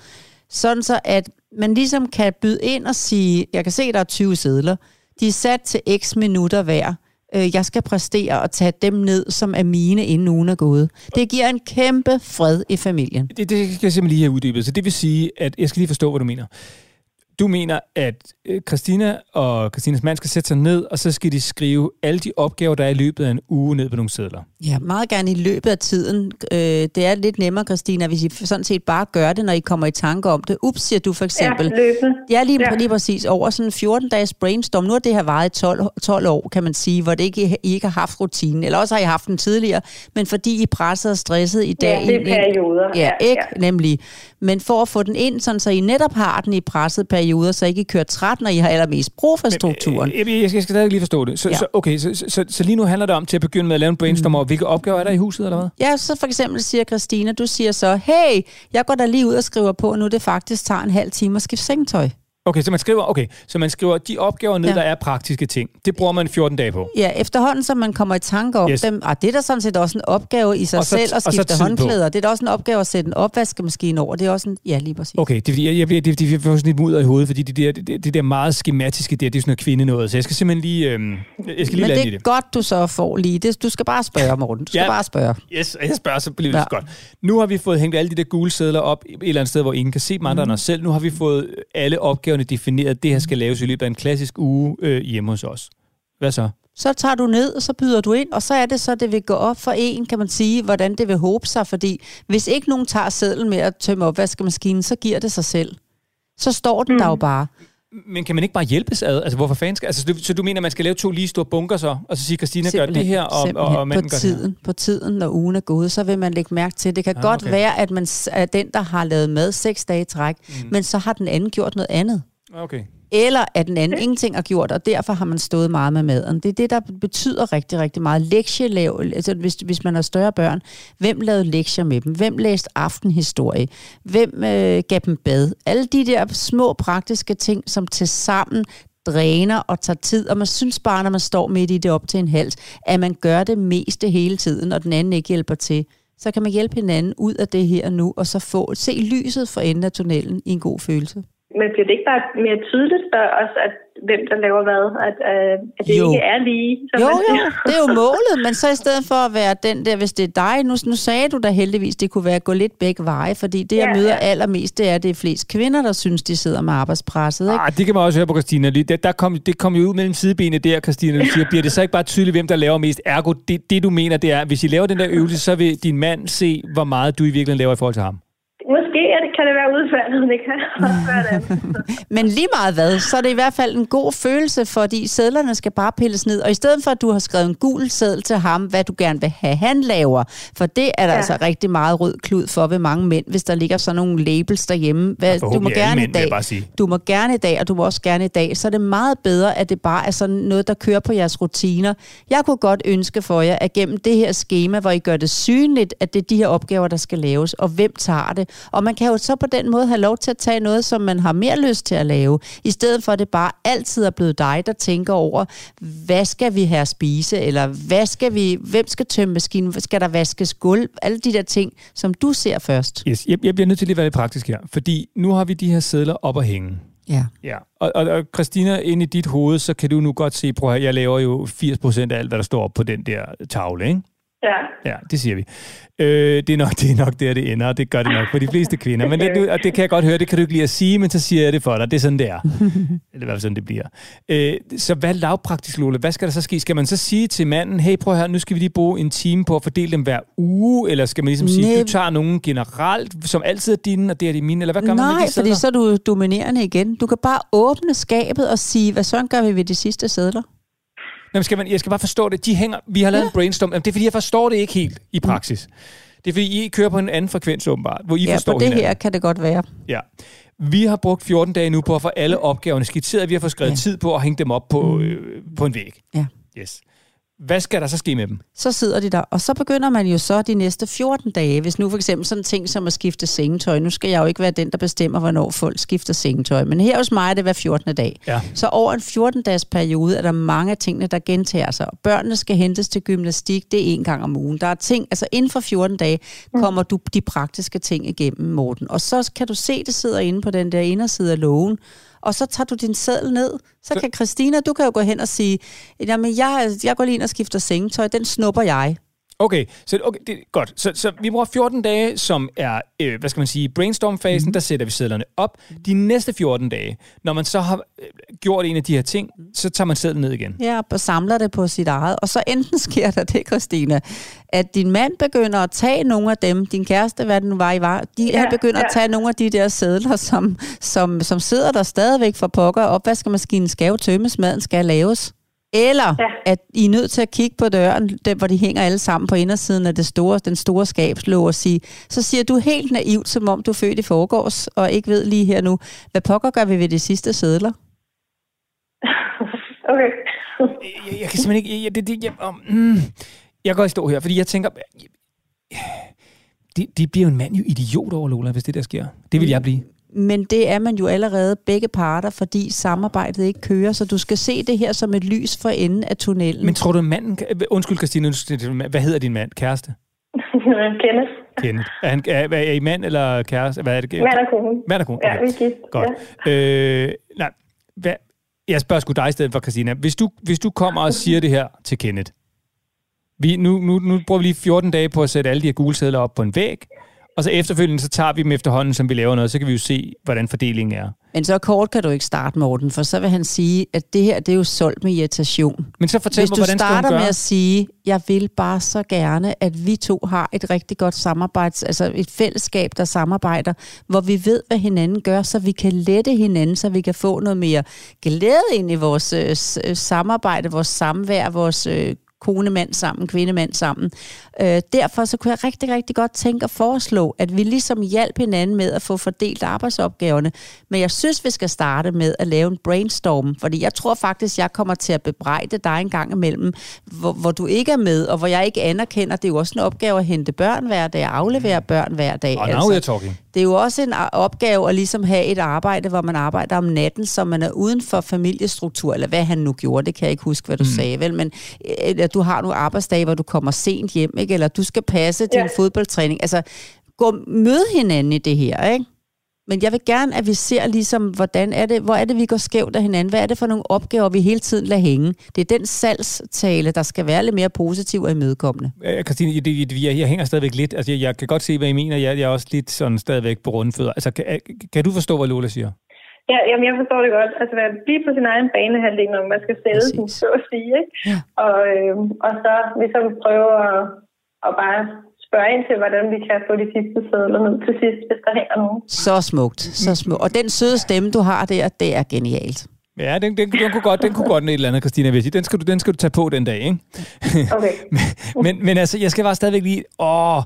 Sådan så, at man ligesom kan byde ind og sige, jeg kan se, der er 20 sædler. De er sat til x minutter hver. Øh, jeg skal præstere og tage dem ned, som er mine, inden ugen er gået. Det giver en kæmpe fred i familien. Det, det skal jeg simpelthen lige have uddybet. Så det vil sige, at jeg skal lige forstå, hvad du mener. Du mener, at øh, Christina og Christinas mand skal sætte sig ned, og så skal de skrive alle de opgaver, der er i løbet af en uge ned på nogle sædler. Ja, meget gerne i løbet af tiden. Øh, det er lidt nemmere, Christina, hvis I sådan set bare gør det, når I kommer i tanke om det. Ups, siger du for eksempel. Ja, løbende. Ja, lige, ja. Lige præcis. Over sådan en 14-dages brainstorm. Nu har det her varet i 12, 12 år, kan man sige, hvor det ikke, I ikke har haft rutinen. Eller også har I haft den tidligere, men fordi I presset og stresset i dag. Ja, det er perioder. Ja, ikke ja. nemlig. Men for at få den ind, sådan, så I netop har den i pressede perioder, så I ikke kører træt, når I har allermest brug for strukturen. Øh, Jeg, jeg, jeg skal stadig lige forstå det. Så, Ja. så, okay, så, så, så, så lige nu handler det om til at begynde med at lave en brainstorm Mm. over, hvilke opgaver er der i huset, eller hvad? Ja, så for eksempel siger Christina, du siger så, hey, jeg går da lige ud og skriver på, nu det faktisk tager en halv time at skifte sengetøj. Okay, så man skriver, okay, så man skriver de opgaver ned, Ja. der er praktiske ting. Det bruger man 14 dage på. Ja, efterhånden, som man kommer i tanke om yes. Dem, og det er da sådan set også en opgave i sig Og så- selv at skifte tid på. håndklæder. Det er da også en opgave at sætte en opvaskemaskine over. Det er også en, ja, lige præcis. Okay, det er jeg, jeg, det, det, jeg får sådan lidt mudder i hovedet, fordi det der, det, det der meget skematiske der, det er sådan noget kvinde noget. Så jeg skal simpelthen lige, øhm, jeg skal lige Men lande det i er det. godt, du så får lige det. Du skal bare spørge, Morten. Du skal Ja. bare spørge. Yes, jeg spørger, så bliver det Ja. godt. Nu har vi fået hængt alle de der gule sædler op et eller andet sted, hvor ingen kan se dem andre mm. end os selv. Nu har vi fået alle opgaverne defineret. Det her skal laves i løbet af en klassisk uge øh, hjemme hos os. Hvad så? Så tager du ned, og så byder du ind, og så er det så, det vil gå op for en, kan man sige, hvordan det vil håbe sig. Fordi hvis ikke nogen tager sædlen med at tømme opvaskemaskinen, så giver det sig selv. Så står den mm. der jo bare. Men kan man ikke bare hjælpes ad? Altså, hvorfor fanden skal... Altså, så, du, så du mener, man skal lave to lige store bunker så, og så sige, Christina gør det her, og, og, simpelthen og manden på gør det her? tiden, på tiden, når ugen er gået, så vil man lægge mærke til, det kan Ah, godt okay. være, at man er den, der har lavet mad seks dage i træk, mm. men så har den anden gjort noget andet. Okay. Eller at den anden ingenting har gjort, og derfor har man stået meget med maden. Det er det, der betyder rigtig, rigtig meget. Lektielav, altså hvis, hvis man har større børn, hvem lavede lektier med dem? Hvem læste aftenhistorie? Hvem øh, gav dem bad? Alle de der små praktiske ting, som til sammen dræner og tager tid, og man synes bare, når man står midt i det op til en hals, at man gør det meste hele tiden, og den anden ikke hjælper til. Så kan man hjælpe hinanden ud af det her nu, og så få se lyset for enden af tunnelen i en god følelse. Men bliver det ikke bare mere tydeligt for os, at hvem der laver hvad? At, øh, at det Jo. ikke er lige, som Jo, jo, det er jo målet, men så i stedet for at være den der, hvis det er dig, nu, nu sagde du da heldigvis, det kunne være at gå lidt begge veje, fordi det, jeg Ja, møder ja. allermest, det er, at det er flest kvinder, der synes, de sidder med arbejdspresset. Ikke? Ah, det kan man også høre på Christina. Lige- Der, der kom, det kom jo ud mellem sidebenene der, Christina. Du siger, bliver det så ikke bare tydeligt, hvem der laver mest? Ergo, det, det du mener, det er, hvis I laver den der øvelse, så vil din mand se, hvor meget du i virkeligheden laver i forhold til ham. Måske det, kan det være udfaldet, det kan. Men lige meget hvad, så er det i hvert fald en god følelse, fordi sædlerne skal bare pilles ned. Og i stedet for, at du har skrevet en gul seddel til ham, hvad du gerne vil have, han laver. For det er der ja. Altså rigtig meget rød klud for ved mange mænd, hvis der ligger sådan nogle labels derhjemme. Hvad, du må gerne i mænd, jeg dag, du må gerne i dag, og du må også gerne i dag. Så er det meget bedre, at det bare er sådan noget, der kører på jeres rutiner. Jeg kunne godt ønske for jer, at gennem det her schema, hvor I gør det synligt, at det er de her opgaver, der skal laves, og hvem tager det. Og man kan jo så på den måde have lov til at tage noget, som man har mere lyst til at lave, i stedet for at det bare altid er blevet dig, der tænker over, hvad skal vi have at spise, eller hvad skal vi, hvem skal tømme maskinen, skal der vaskes gulv, alle de der ting, som du ser først. Yes, jeg, jeg bliver nødt til lige at være lidt praktisk her, fordi nu har vi de her sædler op at hænge. Ja. Ja, og, og, og Christina, ind i dit hoved, så kan du nu godt se, prøv at jeg laver jo 80% af alt, hvad der står op på den der tavle, ikke? Ja. Ja, det siger vi. Øh, det, er nok, det er nok der, det ender, og det gør det nok for de fleste kvinder. Men det, og det kan jeg godt høre, det kan du ikke lide at sige, men så siger jeg det for dig. Det er sådan, det er. Eller hvad sådan det bliver. Øh, så hvad lavpraktisk, Lola? Hvad skal der så ske? Skal man så sige til manden, hey, prøv her, nu skal vi lige bruge en time på at fordele dem hver uge? Eller skal man ligesom sige, Nej. du tager nogen generelt, som altid er dine, og det er de mine? Eller hvad gør man med Nej, de fordi så er du dominerende igen. Du kan bare åbne skabet og sige, hvad sådan gør vi ved de sidste sædler? Nå, men skal man, jeg skal bare forstå det. De hænger, vi har lavet ja. en brainstorm. Jamen, det er fordi, jeg forstår det ikke helt i praksis. Det er fordi, I kører på en anden frekvens åbenbart, hvor I ja, forstår på det hinanden. her kan det godt være. Ja. Vi har brugt 14 dage nu på at få alle opgaverne skitseret. Vi har fået skrevet ja. Ja. tid på at hænge dem op på, øh, på en væg. Ja. Yes. Hvad skal der så ske med dem? Så sidder de der, og så begynder man jo så de næste 14 dage, hvis nu for eksempel sådan en ting som at skifte sengetøj, nu skal jeg jo ikke være den, der bestemmer, hvornår folk skifter sengetøj, men her hos mig er det hver 14. dag. Ja. Så over en 14-dages periode er der mange af tingene, der gentager sig. Børnene skal hentes til gymnastik, det er en gang om ugen. Der er ting, altså inden for 14 dage kommer du de praktiske ting igennem, Morten. Og så kan du se, det sidder inde på den der inderside af lågen, og så tager du din seddel ned. Så kan Christina, du kan jo gå hen og sige, jamen jeg, jeg går lige ind og skifter sengetøj, den snupper jeg. Okay, så okay, det er godt. Så, så vi bruger 14 dage, som er, øh, hvad skal man sige, brainstorm-fasen, mm. der sætter vi sædlerne op. De næste 14 dage, når man så har øh, gjort en af de her ting, så tager man sædlen ned igen. Ja, og samler det på sit eget. Og så enten sker der det, Christina, at din mand begynder at tage nogle af dem, din kæreste, hvad det nu var, I var, de ja, begynder ja. at tage nogle af de der sædler, som, som, som sidder der stadigvæk for pokker. Opvaskemaskinen skal jo tømmes, maden skal laves. Eller ja. At I er nødt til at kigge på døren, der, hvor de hænger alle sammen på indersiden af det store, den store skabslåg og sige, så siger du helt naivt, som om du er født i forgårs, og ikke ved lige her nu, hvad pokker gør vi ved de sidste sædler? Okay. Jeg, jeg kan simpelthen ikke... Jeg, det, det, jeg, um, mm, jeg går i stå her, fordi jeg tænker... Det, det bliver jo en mand jo idiot over, Lola, hvis det der sker. Det vil jeg blive. Men det er man jo allerede begge parter, fordi samarbejdet ikke kører, så du skal se det her som et lys for enden af tunnelen. Men tror du, manden... Undskyld, Christine, hvad hedder din mand? Kæreste? Kenneth. Kenneth. Er, han, er, er I mand eller kæreste? Hvad er det? Mand og kone. Mand og kone, Ja, okay. vi er gift. Godt. Ja. Øh, nej, hvad, jeg spørger sgu dig i stedet for, Christina. Hvis du, hvis du kommer og siger det her til Kenneth, vi, nu, nu, nu bruger vi lige 14 dage på at sætte alle de her gule sædler op på en væg, og så efterfølgende, så tager vi dem efterhånden, som vi laver noget, så kan vi jo se, hvordan fordelingen er. Men så kort kan du ikke starte, Morten, for så vil han sige, at det her det er jo solgt med irritation. Men så fortæl Hvis mig, du hvordan skal hun starter gøre? med at sige, jeg vil bare så gerne, at vi to har et rigtig godt samarbejde, altså et fællesskab, der samarbejder, hvor vi ved, hvad hinanden gør, så vi kan lette hinanden, så vi kan få noget mere glæde ind i vores øh, øh, samarbejde, vores samvær, vores øh, kone-mand sammen, kvinde-mand sammen. Øh, derfor så kunne jeg rigtig, rigtig godt tænke at foreslå, at vi ligesom hjalp hinanden med at få fordelt arbejdsopgaverne. Men jeg synes, vi skal starte med at lave en brainstorm, fordi jeg tror faktisk, jeg kommer til at bebrejde dig en gang imellem, hvor, hvor du ikke er med, og hvor jeg ikke anerkender, det er jo også en opgave at hente børn hver dag, aflevere børn hver dag. Og now we're talking. Det er jo også en opgave at ligesom have et arbejde, hvor man arbejder om natten, så man er uden for familiestruktur, eller hvad han nu gjorde, det kan jeg ikke huske, hvad du mm. sagde, vel, men eller du har nogle arbejdsdage, hvor du kommer sent hjem, ikke? eller du skal passe din Ja. fodboldtræning. Altså, gå møde hinanden i det her, ikke? Men jeg vil gerne, at vi ser ligesom, hvordan er det, hvor er det, vi går skævt af hinanden? Hvad er det for nogle opgaver, vi hele tiden lader hænge? Det er den salgstale, der skal være lidt mere positiv og imødekommende. Øh, Christine, det, det, jeg, jeg hænger stadigvæk lidt. Altså, jeg, jeg kan godt se, hvad I mener. Jeg, jeg er også lidt sådan stadigvæk på rundfødder. Altså, kan, kan du forstå, hvad Lola siger? Ja, jamen jeg forstår det godt. Altså være blive på sin egen banehandling, når man skal sælge den, så at sige. Ikke? Ja. Og, øh, og så ligesom prøve at, at bare spørge ind til, hvordan vi kan få de sidste sædler ned til sidst, hvis der hænger nogen. Så smukt, så smukt. Og den søde stemme, du har der, det er genialt. Ja, den, den, den, kunne godt, den kunne godt et eller andet, Christina, sige. Den skal, du, den skal du tage på den dag, ikke? Okay. men, men altså, jeg skal bare stadigvæk lige... Åh,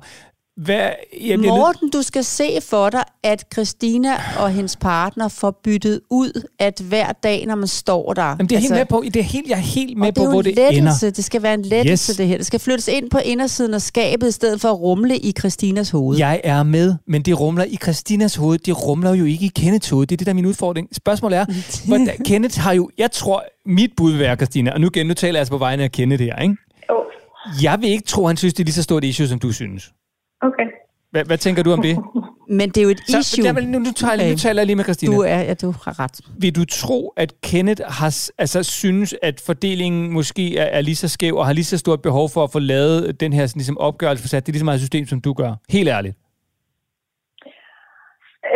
hvad, jeg Morten, du skal se for dig, at Christina og hendes partner får byttet ud, at hver dag, når man står der... Jamen, det er jeg helt med på. Det er helt, jeg er helt med på, det hvor en det lettelse. ender. Det skal være en lettelse, Yes. det her. Det skal flyttes ind på indersiden af skabet, i stedet for at rumle i Christinas hoved. Jeg er med, men det rumler i Christinas hoved. Det rumler jo ikke i Kenneths hoved. Det er det, der er min udfordring. Spørgsmålet er, hvordan, Kenneth har jo... Jeg tror, mit bud vil være, Christina, og nu, igen, nu taler jeg altså på vegne af Kenneth her, ikke? Jo. Jeg vil ikke tro, han synes, det er lige så stort issue, som du synes. Okay. Hvad, hvad tænker du om det? Men det er jo et Så, issue. jamen, nu, nu, tager jeg, nu taler jeg lige med Christina. Du er, ja, du har ret. Vil du tro, at Kenneth har, altså, synes, at fordelingen måske er, er lige så skæv, og har lige så stort behov for at få lavet den her sådan, ligesom, opgørelse for sat? Det er lige så meget system, som du gør. Helt ærligt.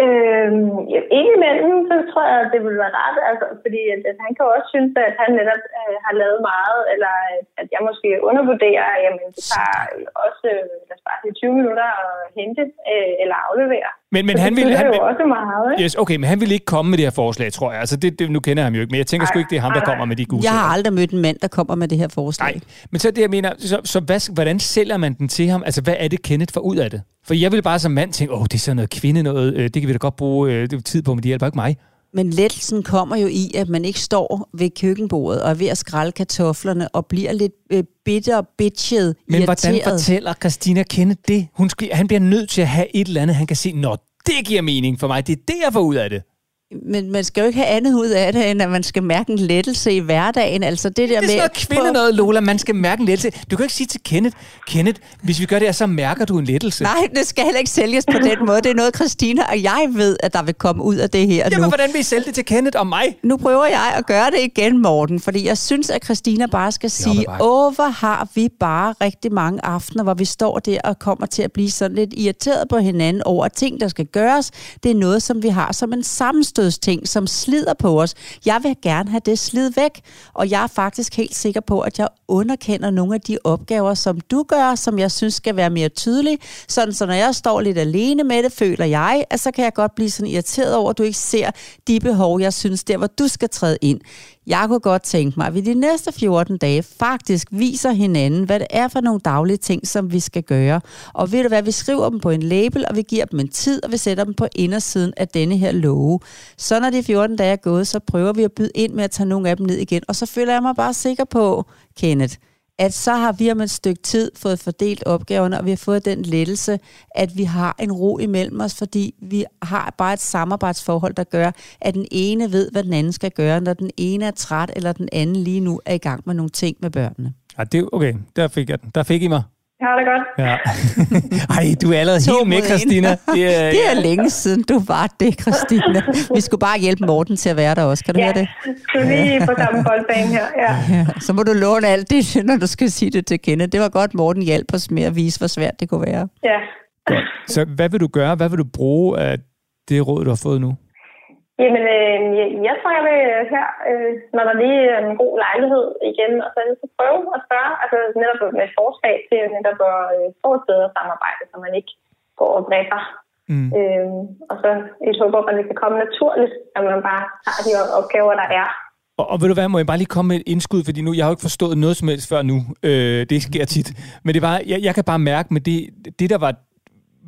Øhm, ja, indimellem, så tror jeg, at det ville være rart, altså, fordi at, at han kan også synes, at han netop øh, har lavet meget, eller at, at jeg måske undervurderer, jamen det tager også, øh, lad os bare sige, 20 minutter at hente øh, eller aflevere. Men, men han det vil, fylder han, jo vil, også meget, ikke? yes, okay, men han vil ikke komme med det her forslag, tror jeg. Altså, det, det, nu kender jeg ham jo ikke, men jeg tænker sgu Nej, ikke, det er ham, der kommer med de gode Jeg har aldrig mødt en mand, der kommer med det her forslag. Nej, men så det, jeg mener, så, så hvad, hvordan sælger man den til ham? Altså, hvad er det, Kenneth får ud af det? For jeg vil bare som mand tænke, åh, det er sådan noget kvinde noget, øh, det kan vi da godt bruge øh, tid på, men det hjælper ikke mig. Men lettelsen kommer jo i, at man ikke står ved køkkenbordet og er ved at skrælle kartoflerne og bliver lidt øh, bitter, bitchet, Men hvordan irriteret. fortæller Christina Kenneth det? Hun skal, han bliver nødt til at have et eller andet, han kan se, nå, det giver mening for mig. Det er det, jeg får ud af det. Men man skal jo ikke have andet ud af det, end at man skal mærke en lettelse i hverdagen. Altså det der Det er med... sådan noget kvinde noget, Lola. Man skal mærke en lettelse. Du kan ikke sige til Kenneth, Kenneth, hvis vi gør det her, så mærker du en lettelse. Nej, det skal heller ikke sælges på den måde. Det er noget, Christina og jeg ved, at der vil komme ud af det her Jamen, nu. hvordan vil I sælge det til Kenneth og mig? Nu prøver jeg at gøre det igen, Morten, fordi jeg synes, at Christina bare skal sige, åh, hvor har vi bare rigtig mange aftener, hvor vi står der og kommer til at blive sådan lidt irriteret på hinanden over ting, der skal gøres. Det er noget, som vi har som en ting, som slider på os. Jeg vil gerne have det slid væk, og jeg er faktisk helt sikker på, at jeg underkender nogle af de opgaver, som du gør, som jeg synes skal være mere tydelige. Sådan, så når jeg står lidt alene med det, føler jeg, at så kan jeg godt blive sådan irriteret over, at du ikke ser de behov, jeg synes, der hvor du skal træde ind. Jeg kunne godt tænke mig, at vi de næste 14 dage faktisk viser hinanden, hvad det er for nogle daglige ting, som vi skal gøre. Og ved du hvad, vi skriver dem på en label, og vi giver dem en tid, og vi sætter dem på indersiden af denne her love. Så når de 14 dage er gået, så prøver vi at byde ind med at tage nogle af dem ned igen. Og så føler jeg mig bare sikker på, Kenneth, at så har vi om et stykke tid fået fordelt opgaverne, og vi har fået den lettelse, at vi har en ro imellem os, fordi vi har bare et samarbejdsforhold, der gør, at den ene ved, hvad den anden skal gøre, når den ene er træt, eller den anden lige nu er i gang med nogle ting med børnene. Ja, det, okay, der fik jeg den. Der fik I mig. Jeg har det godt. Ja. Ej, du er allerede helt med. Christina. Det er, Det er længe siden, du var det, Christina. Vi skulle bare hjælpe Morten til at være der også. Kan du Ja, høre det? skal vi lige på samme boldbane her. Ja. Ja, så må du låne alt det, når du skal sige det til Kenneth. Det var godt, Morten hjalp os med at vise, hvor svært det kunne være. ja. Så hvad vil du gøre? Hvad vil du bruge af det råd, du har fået nu? Jamen, øh, jeg, tror, jeg vil her, øh, når der lige er en god lejlighed igen, og så, så prøve at spørge, altså netop med et forslag til netop at øh, få et bedre samarbejde, så man ikke går og brækker. Mm. Øh, og så et håb om, at det kan komme naturligt, at man bare tager de opgaver, der er. Og, og ved du hvad, må jeg bare lige komme med et indskud, fordi nu, jeg har jo ikke forstået noget som helst før nu. Øh, det sker tit. Men det var, jeg, jeg kan bare mærke med det, det der var,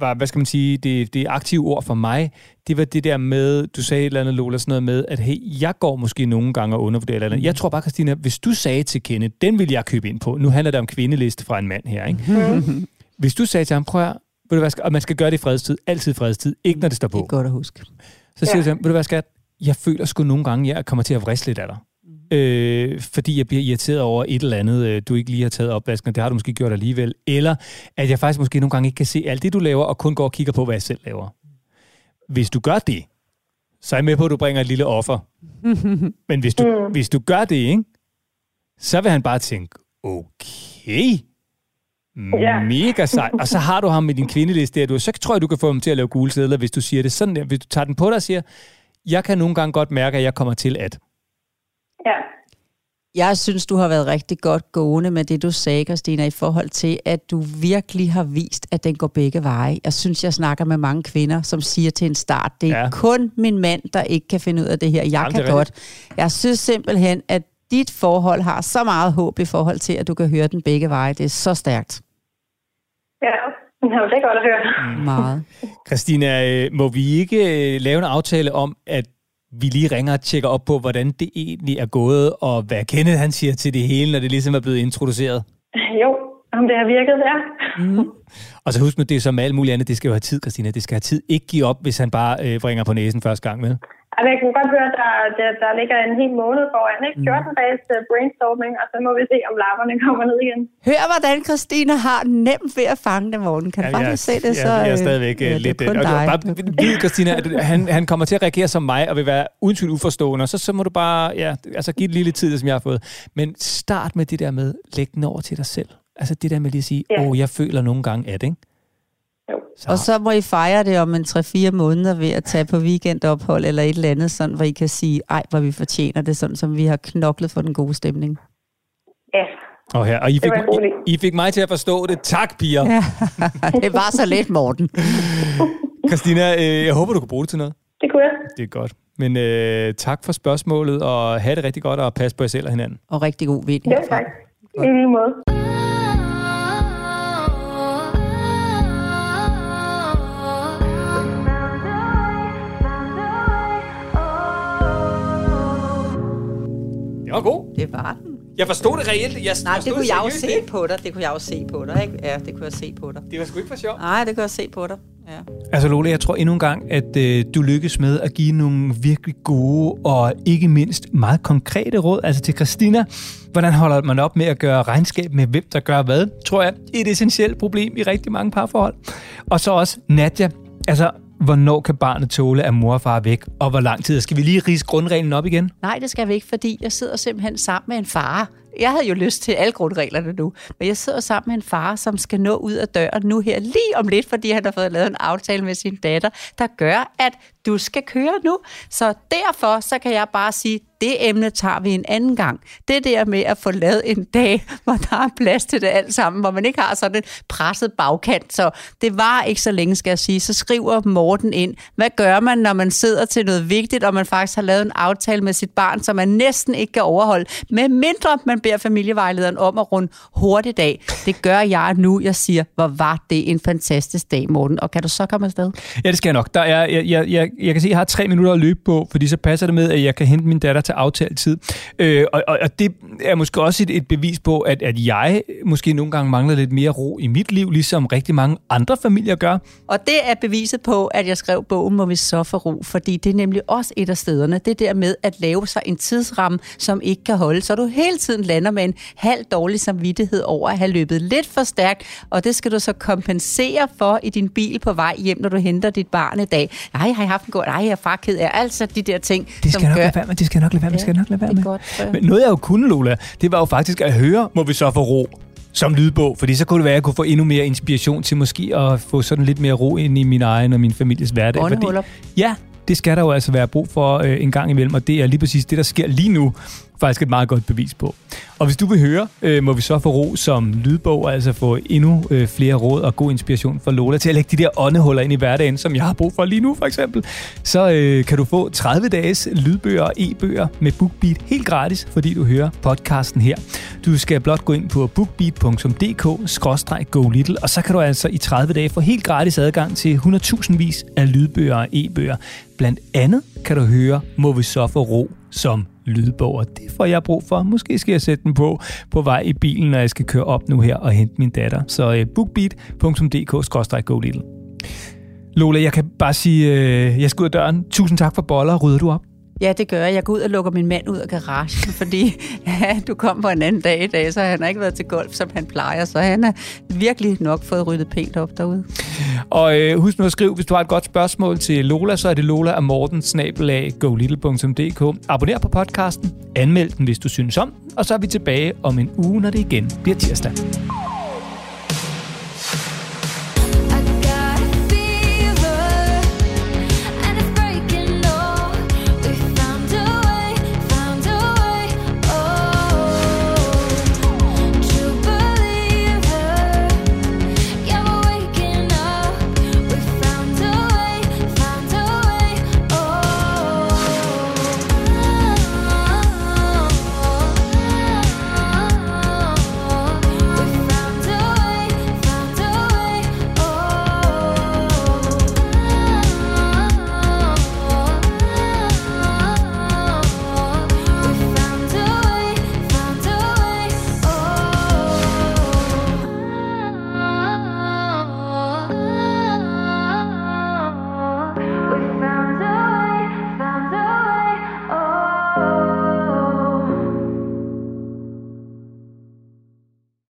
var, hvad skal man sige, det, det aktive ord for mig, det var det der med, du sagde et eller andet, Lola, sådan noget med, at hey, jeg går måske nogle gange og undervurderer eller andet. Jeg tror bare, Christina, hvis du sagde til Kenneth, den vil jeg købe ind på. Nu handler det om kvindeliste fra en mand her, ikke? Mm. Hvis du sagde til ham, prøv at, ved du hvad, skat, og man skal gøre det i fredstid, altid i fredstid, ikke når det står Det er på. godt at huske. Så siger Ja. jeg til ham, ved du hvad, skat, jeg føler sgu nogle gange, jeg kommer til at vriste lidt af dig. Øh, fordi jeg bliver irriteret over et eller andet, øh, du ikke lige har taget opvasken, og det har du måske gjort alligevel. Eller at jeg faktisk måske nogle gange ikke kan se alt det, du laver, og kun går og kigger på, hvad jeg selv laver. Hvis du gør det, så er jeg med på, at du bringer et lille offer. Men hvis du, Mm. hvis du gør det, ikke, så vil han bare tænke, okay, Ja. mega sej. Og så har du ham med din kvindeliste der, du, så tror jeg, du kan få ham til at lave gule sædler, hvis du siger det sådan der. Hvis du tager den på dig og siger, jeg kan nogle gange godt mærke, at jeg kommer til at. Ja. Jeg synes, du har været rigtig godt gående med det, du sagde, Christina, i forhold til, at du virkelig har vist, at den går begge veje. Jeg synes, jeg snakker med mange kvinder, som siger til en start, det er Ja. kun min mand, der ikke kan finde ud af det her. Jeg Jamen, kan godt. Jeg synes simpelthen, at dit forhold har så meget håb i forhold til, at du kan høre den begge veje. Det er så stærkt. Ja, det er godt at høre. Meget. Christina, øh, må vi ikke øh, lave en aftale om, at vi lige ringer og tjekker op på, hvordan det egentlig er gået, og hvad Kenneth han siger til det hele, når det ligesom er blevet introduceret? Jo, om det har virket, ja. Mm. Og så husk nu, det er som alt muligt andet, det skal jo have tid, Christina. Det skal have tid. Ikke give op, hvis han bare øh, bringer på næsen første gang, vel? Altså, jeg kan godt høre, at der, der, der ligger en hel måned foran, ikke? 14 dages uh, brainstorming, og så må vi se, om lapperne kommer ned igen. Hør, hvordan Christina har nemt ved at fange dem, Morten. Kan du ja, faktisk se det? Ja, så, jeg er stadigvæk øh, ja, lidt... Det er kun dig. Bare vide, Christina, at han, han kommer til at reagere som mig, og vil være uden tvivl uforstående, og så, så må du bare ja, altså, give det lille tid, som jeg har fået. Men start med det der med, læg den over til dig selv. Altså det der med lige at sige, åh, ja. oh, jeg føler nogle gange at, ikke? Så. Og så må I fejre det om en 3-4 måneder ved at tage på weekendophold eller et eller andet, sådan, hvor I kan sige, ej, hvor vi fortjener det, sådan som vi har knoklet for den gode stemning. Ja. Og, her, og I, fik, I, I fik mig til at forstå det. Tak, piger. Ja, det var så let, Morten. Christina, øh, jeg håber, du kan bruge det til noget. Det kunne jeg. Det er godt. Men øh, tak for spørgsmålet, og have det rigtig godt, og pas på jer selv og hinanden. Og rigtig god vind. Ja, tak. I lige måde. Det var god. Det var den. Jeg forstod det reelt. Jeg Nej, det kunne jeg jo se ikke? på dig. Det kunne jeg jo se på dig, ikke? Ja, det kunne jeg se på dig. Det var sgu ikke for sjovt. Nej, det kunne jeg se på dig. Ja. Altså Lola, jeg tror endnu en gang, at øh, du lykkes med at give nogle virkelig gode og ikke mindst meget konkrete råd. Altså til Christina, hvordan holder man op med at gøre regnskab med hvem der gør hvad, tror jeg er et essentielt problem i rigtig mange parforhold. Og så også Nadja, altså hvornår kan barnet tåle, at mor og far er væk, og hvor lang tid? Skal vi lige rise grundreglen op igen? Nej, det skal vi ikke, fordi jeg sidder simpelthen sammen med en far. Jeg havde jo lyst til alle grundreglerne nu, men jeg sidder sammen med en far, som skal nå ud af døren nu her lige om lidt, fordi han har fået lavet en aftale med sin datter, der gør, at du skal køre nu. Så derfor så kan jeg bare sige, det emne tager vi en anden gang. Det der med at få lavet en dag, hvor der er plads til det alt sammen, hvor man ikke har sådan en presset bagkant. Så det var ikke så længe, skal jeg sige. Så skriver Morten ind, hvad gør man, når man sidder til noget vigtigt, og man faktisk har lavet en aftale med sit barn, som man næsten ikke kan overholde, med mindre man beder familievejlederen om at runde hurtigt af. Det gør jeg nu. Jeg siger, hvor var det en fantastisk dag, Morten. Og kan du så komme afsted? Ja, det skal jeg nok. Der er, jeg, jeg, jeg, jeg kan se, at jeg har tre minutter at løbe på, fordi så passer det med, at jeg kan hente min datter til aftalt tid. Øh, og, og, og det er måske også et, et bevis på, at, at jeg måske nogle gange mangler lidt mere ro i mit liv, ligesom rigtig mange andre familier gør. Og det er beviset på, at jeg skrev bogen Må vi så for ro, fordi det er nemlig også et af stederne. Det der med at lave sig en tidsramme, som ikke kan holde, så du hele tiden lander med en halv dårlig samvittighed over at have løbet lidt for stærkt, og det skal du så kompensere for i din bil på vej hjem, når du henter dit barn i dag. Nej, har jeg haft god... Nej, jeg er far ked af. Altså de der ting, det skal som nok gør... Lade være med, det skal nok lade være med, ja, skal nok lade være med. Godt, Men noget jeg jo kunne, Lola, det var jo faktisk at høre, må vi så få ro? som lydbog, fordi så kunne det være, at jeg kunne få endnu mere inspiration til måske at få sådan lidt mere ro ind i min egen og min families hverdag. Fordi, ja, det skal der jo altså være brug for øh, en gang imellem, og det er lige præcis det, der sker lige nu, faktisk et meget godt bevis på. Og hvis du vil høre, øh, må vi så få ro som lydbog, og altså få endnu øh, flere råd og god inspiration fra Lola til at lægge de der åndehuller ind i hverdagen, som jeg har brug for lige nu for eksempel, så øh, kan du få 30 dages lydbøger og e-bøger med BookBeat helt gratis, fordi du hører podcasten her. Du skal blot gå ind på bookbeat.dk-go little, og så kan du altså i 30 dage få helt gratis adgang til 100.000 vis af lydbøger og e-bøger. Blandt andet kan du høre, må vi så få ro som lydbog, og det får jeg brug for. Måske skal jeg sætte den på på vej i bilen, når jeg skal køre op nu her og hente min datter. Så øh, uh, bookbeat.dk-go little. Lola, jeg kan bare sige, uh, jeg skal ud af døren. Tusind tak for boller. Rydder du op? Ja, det gør jeg. Jeg går ud og lukker min mand ud af garagen, fordi ja, du kom på en anden dag i dag, så han har ikke været til golf, som han plejer, så han har virkelig nok fået ryddet pænt op derude. Og øh, husk nu at skrive, hvis du har et godt spørgsmål til Lola, så er det Lola og Morten, snabelag, golittle.dk. Abonner på podcasten, anmeld den, hvis du synes om, og så er vi tilbage om en uge, når det igen bliver tirsdag.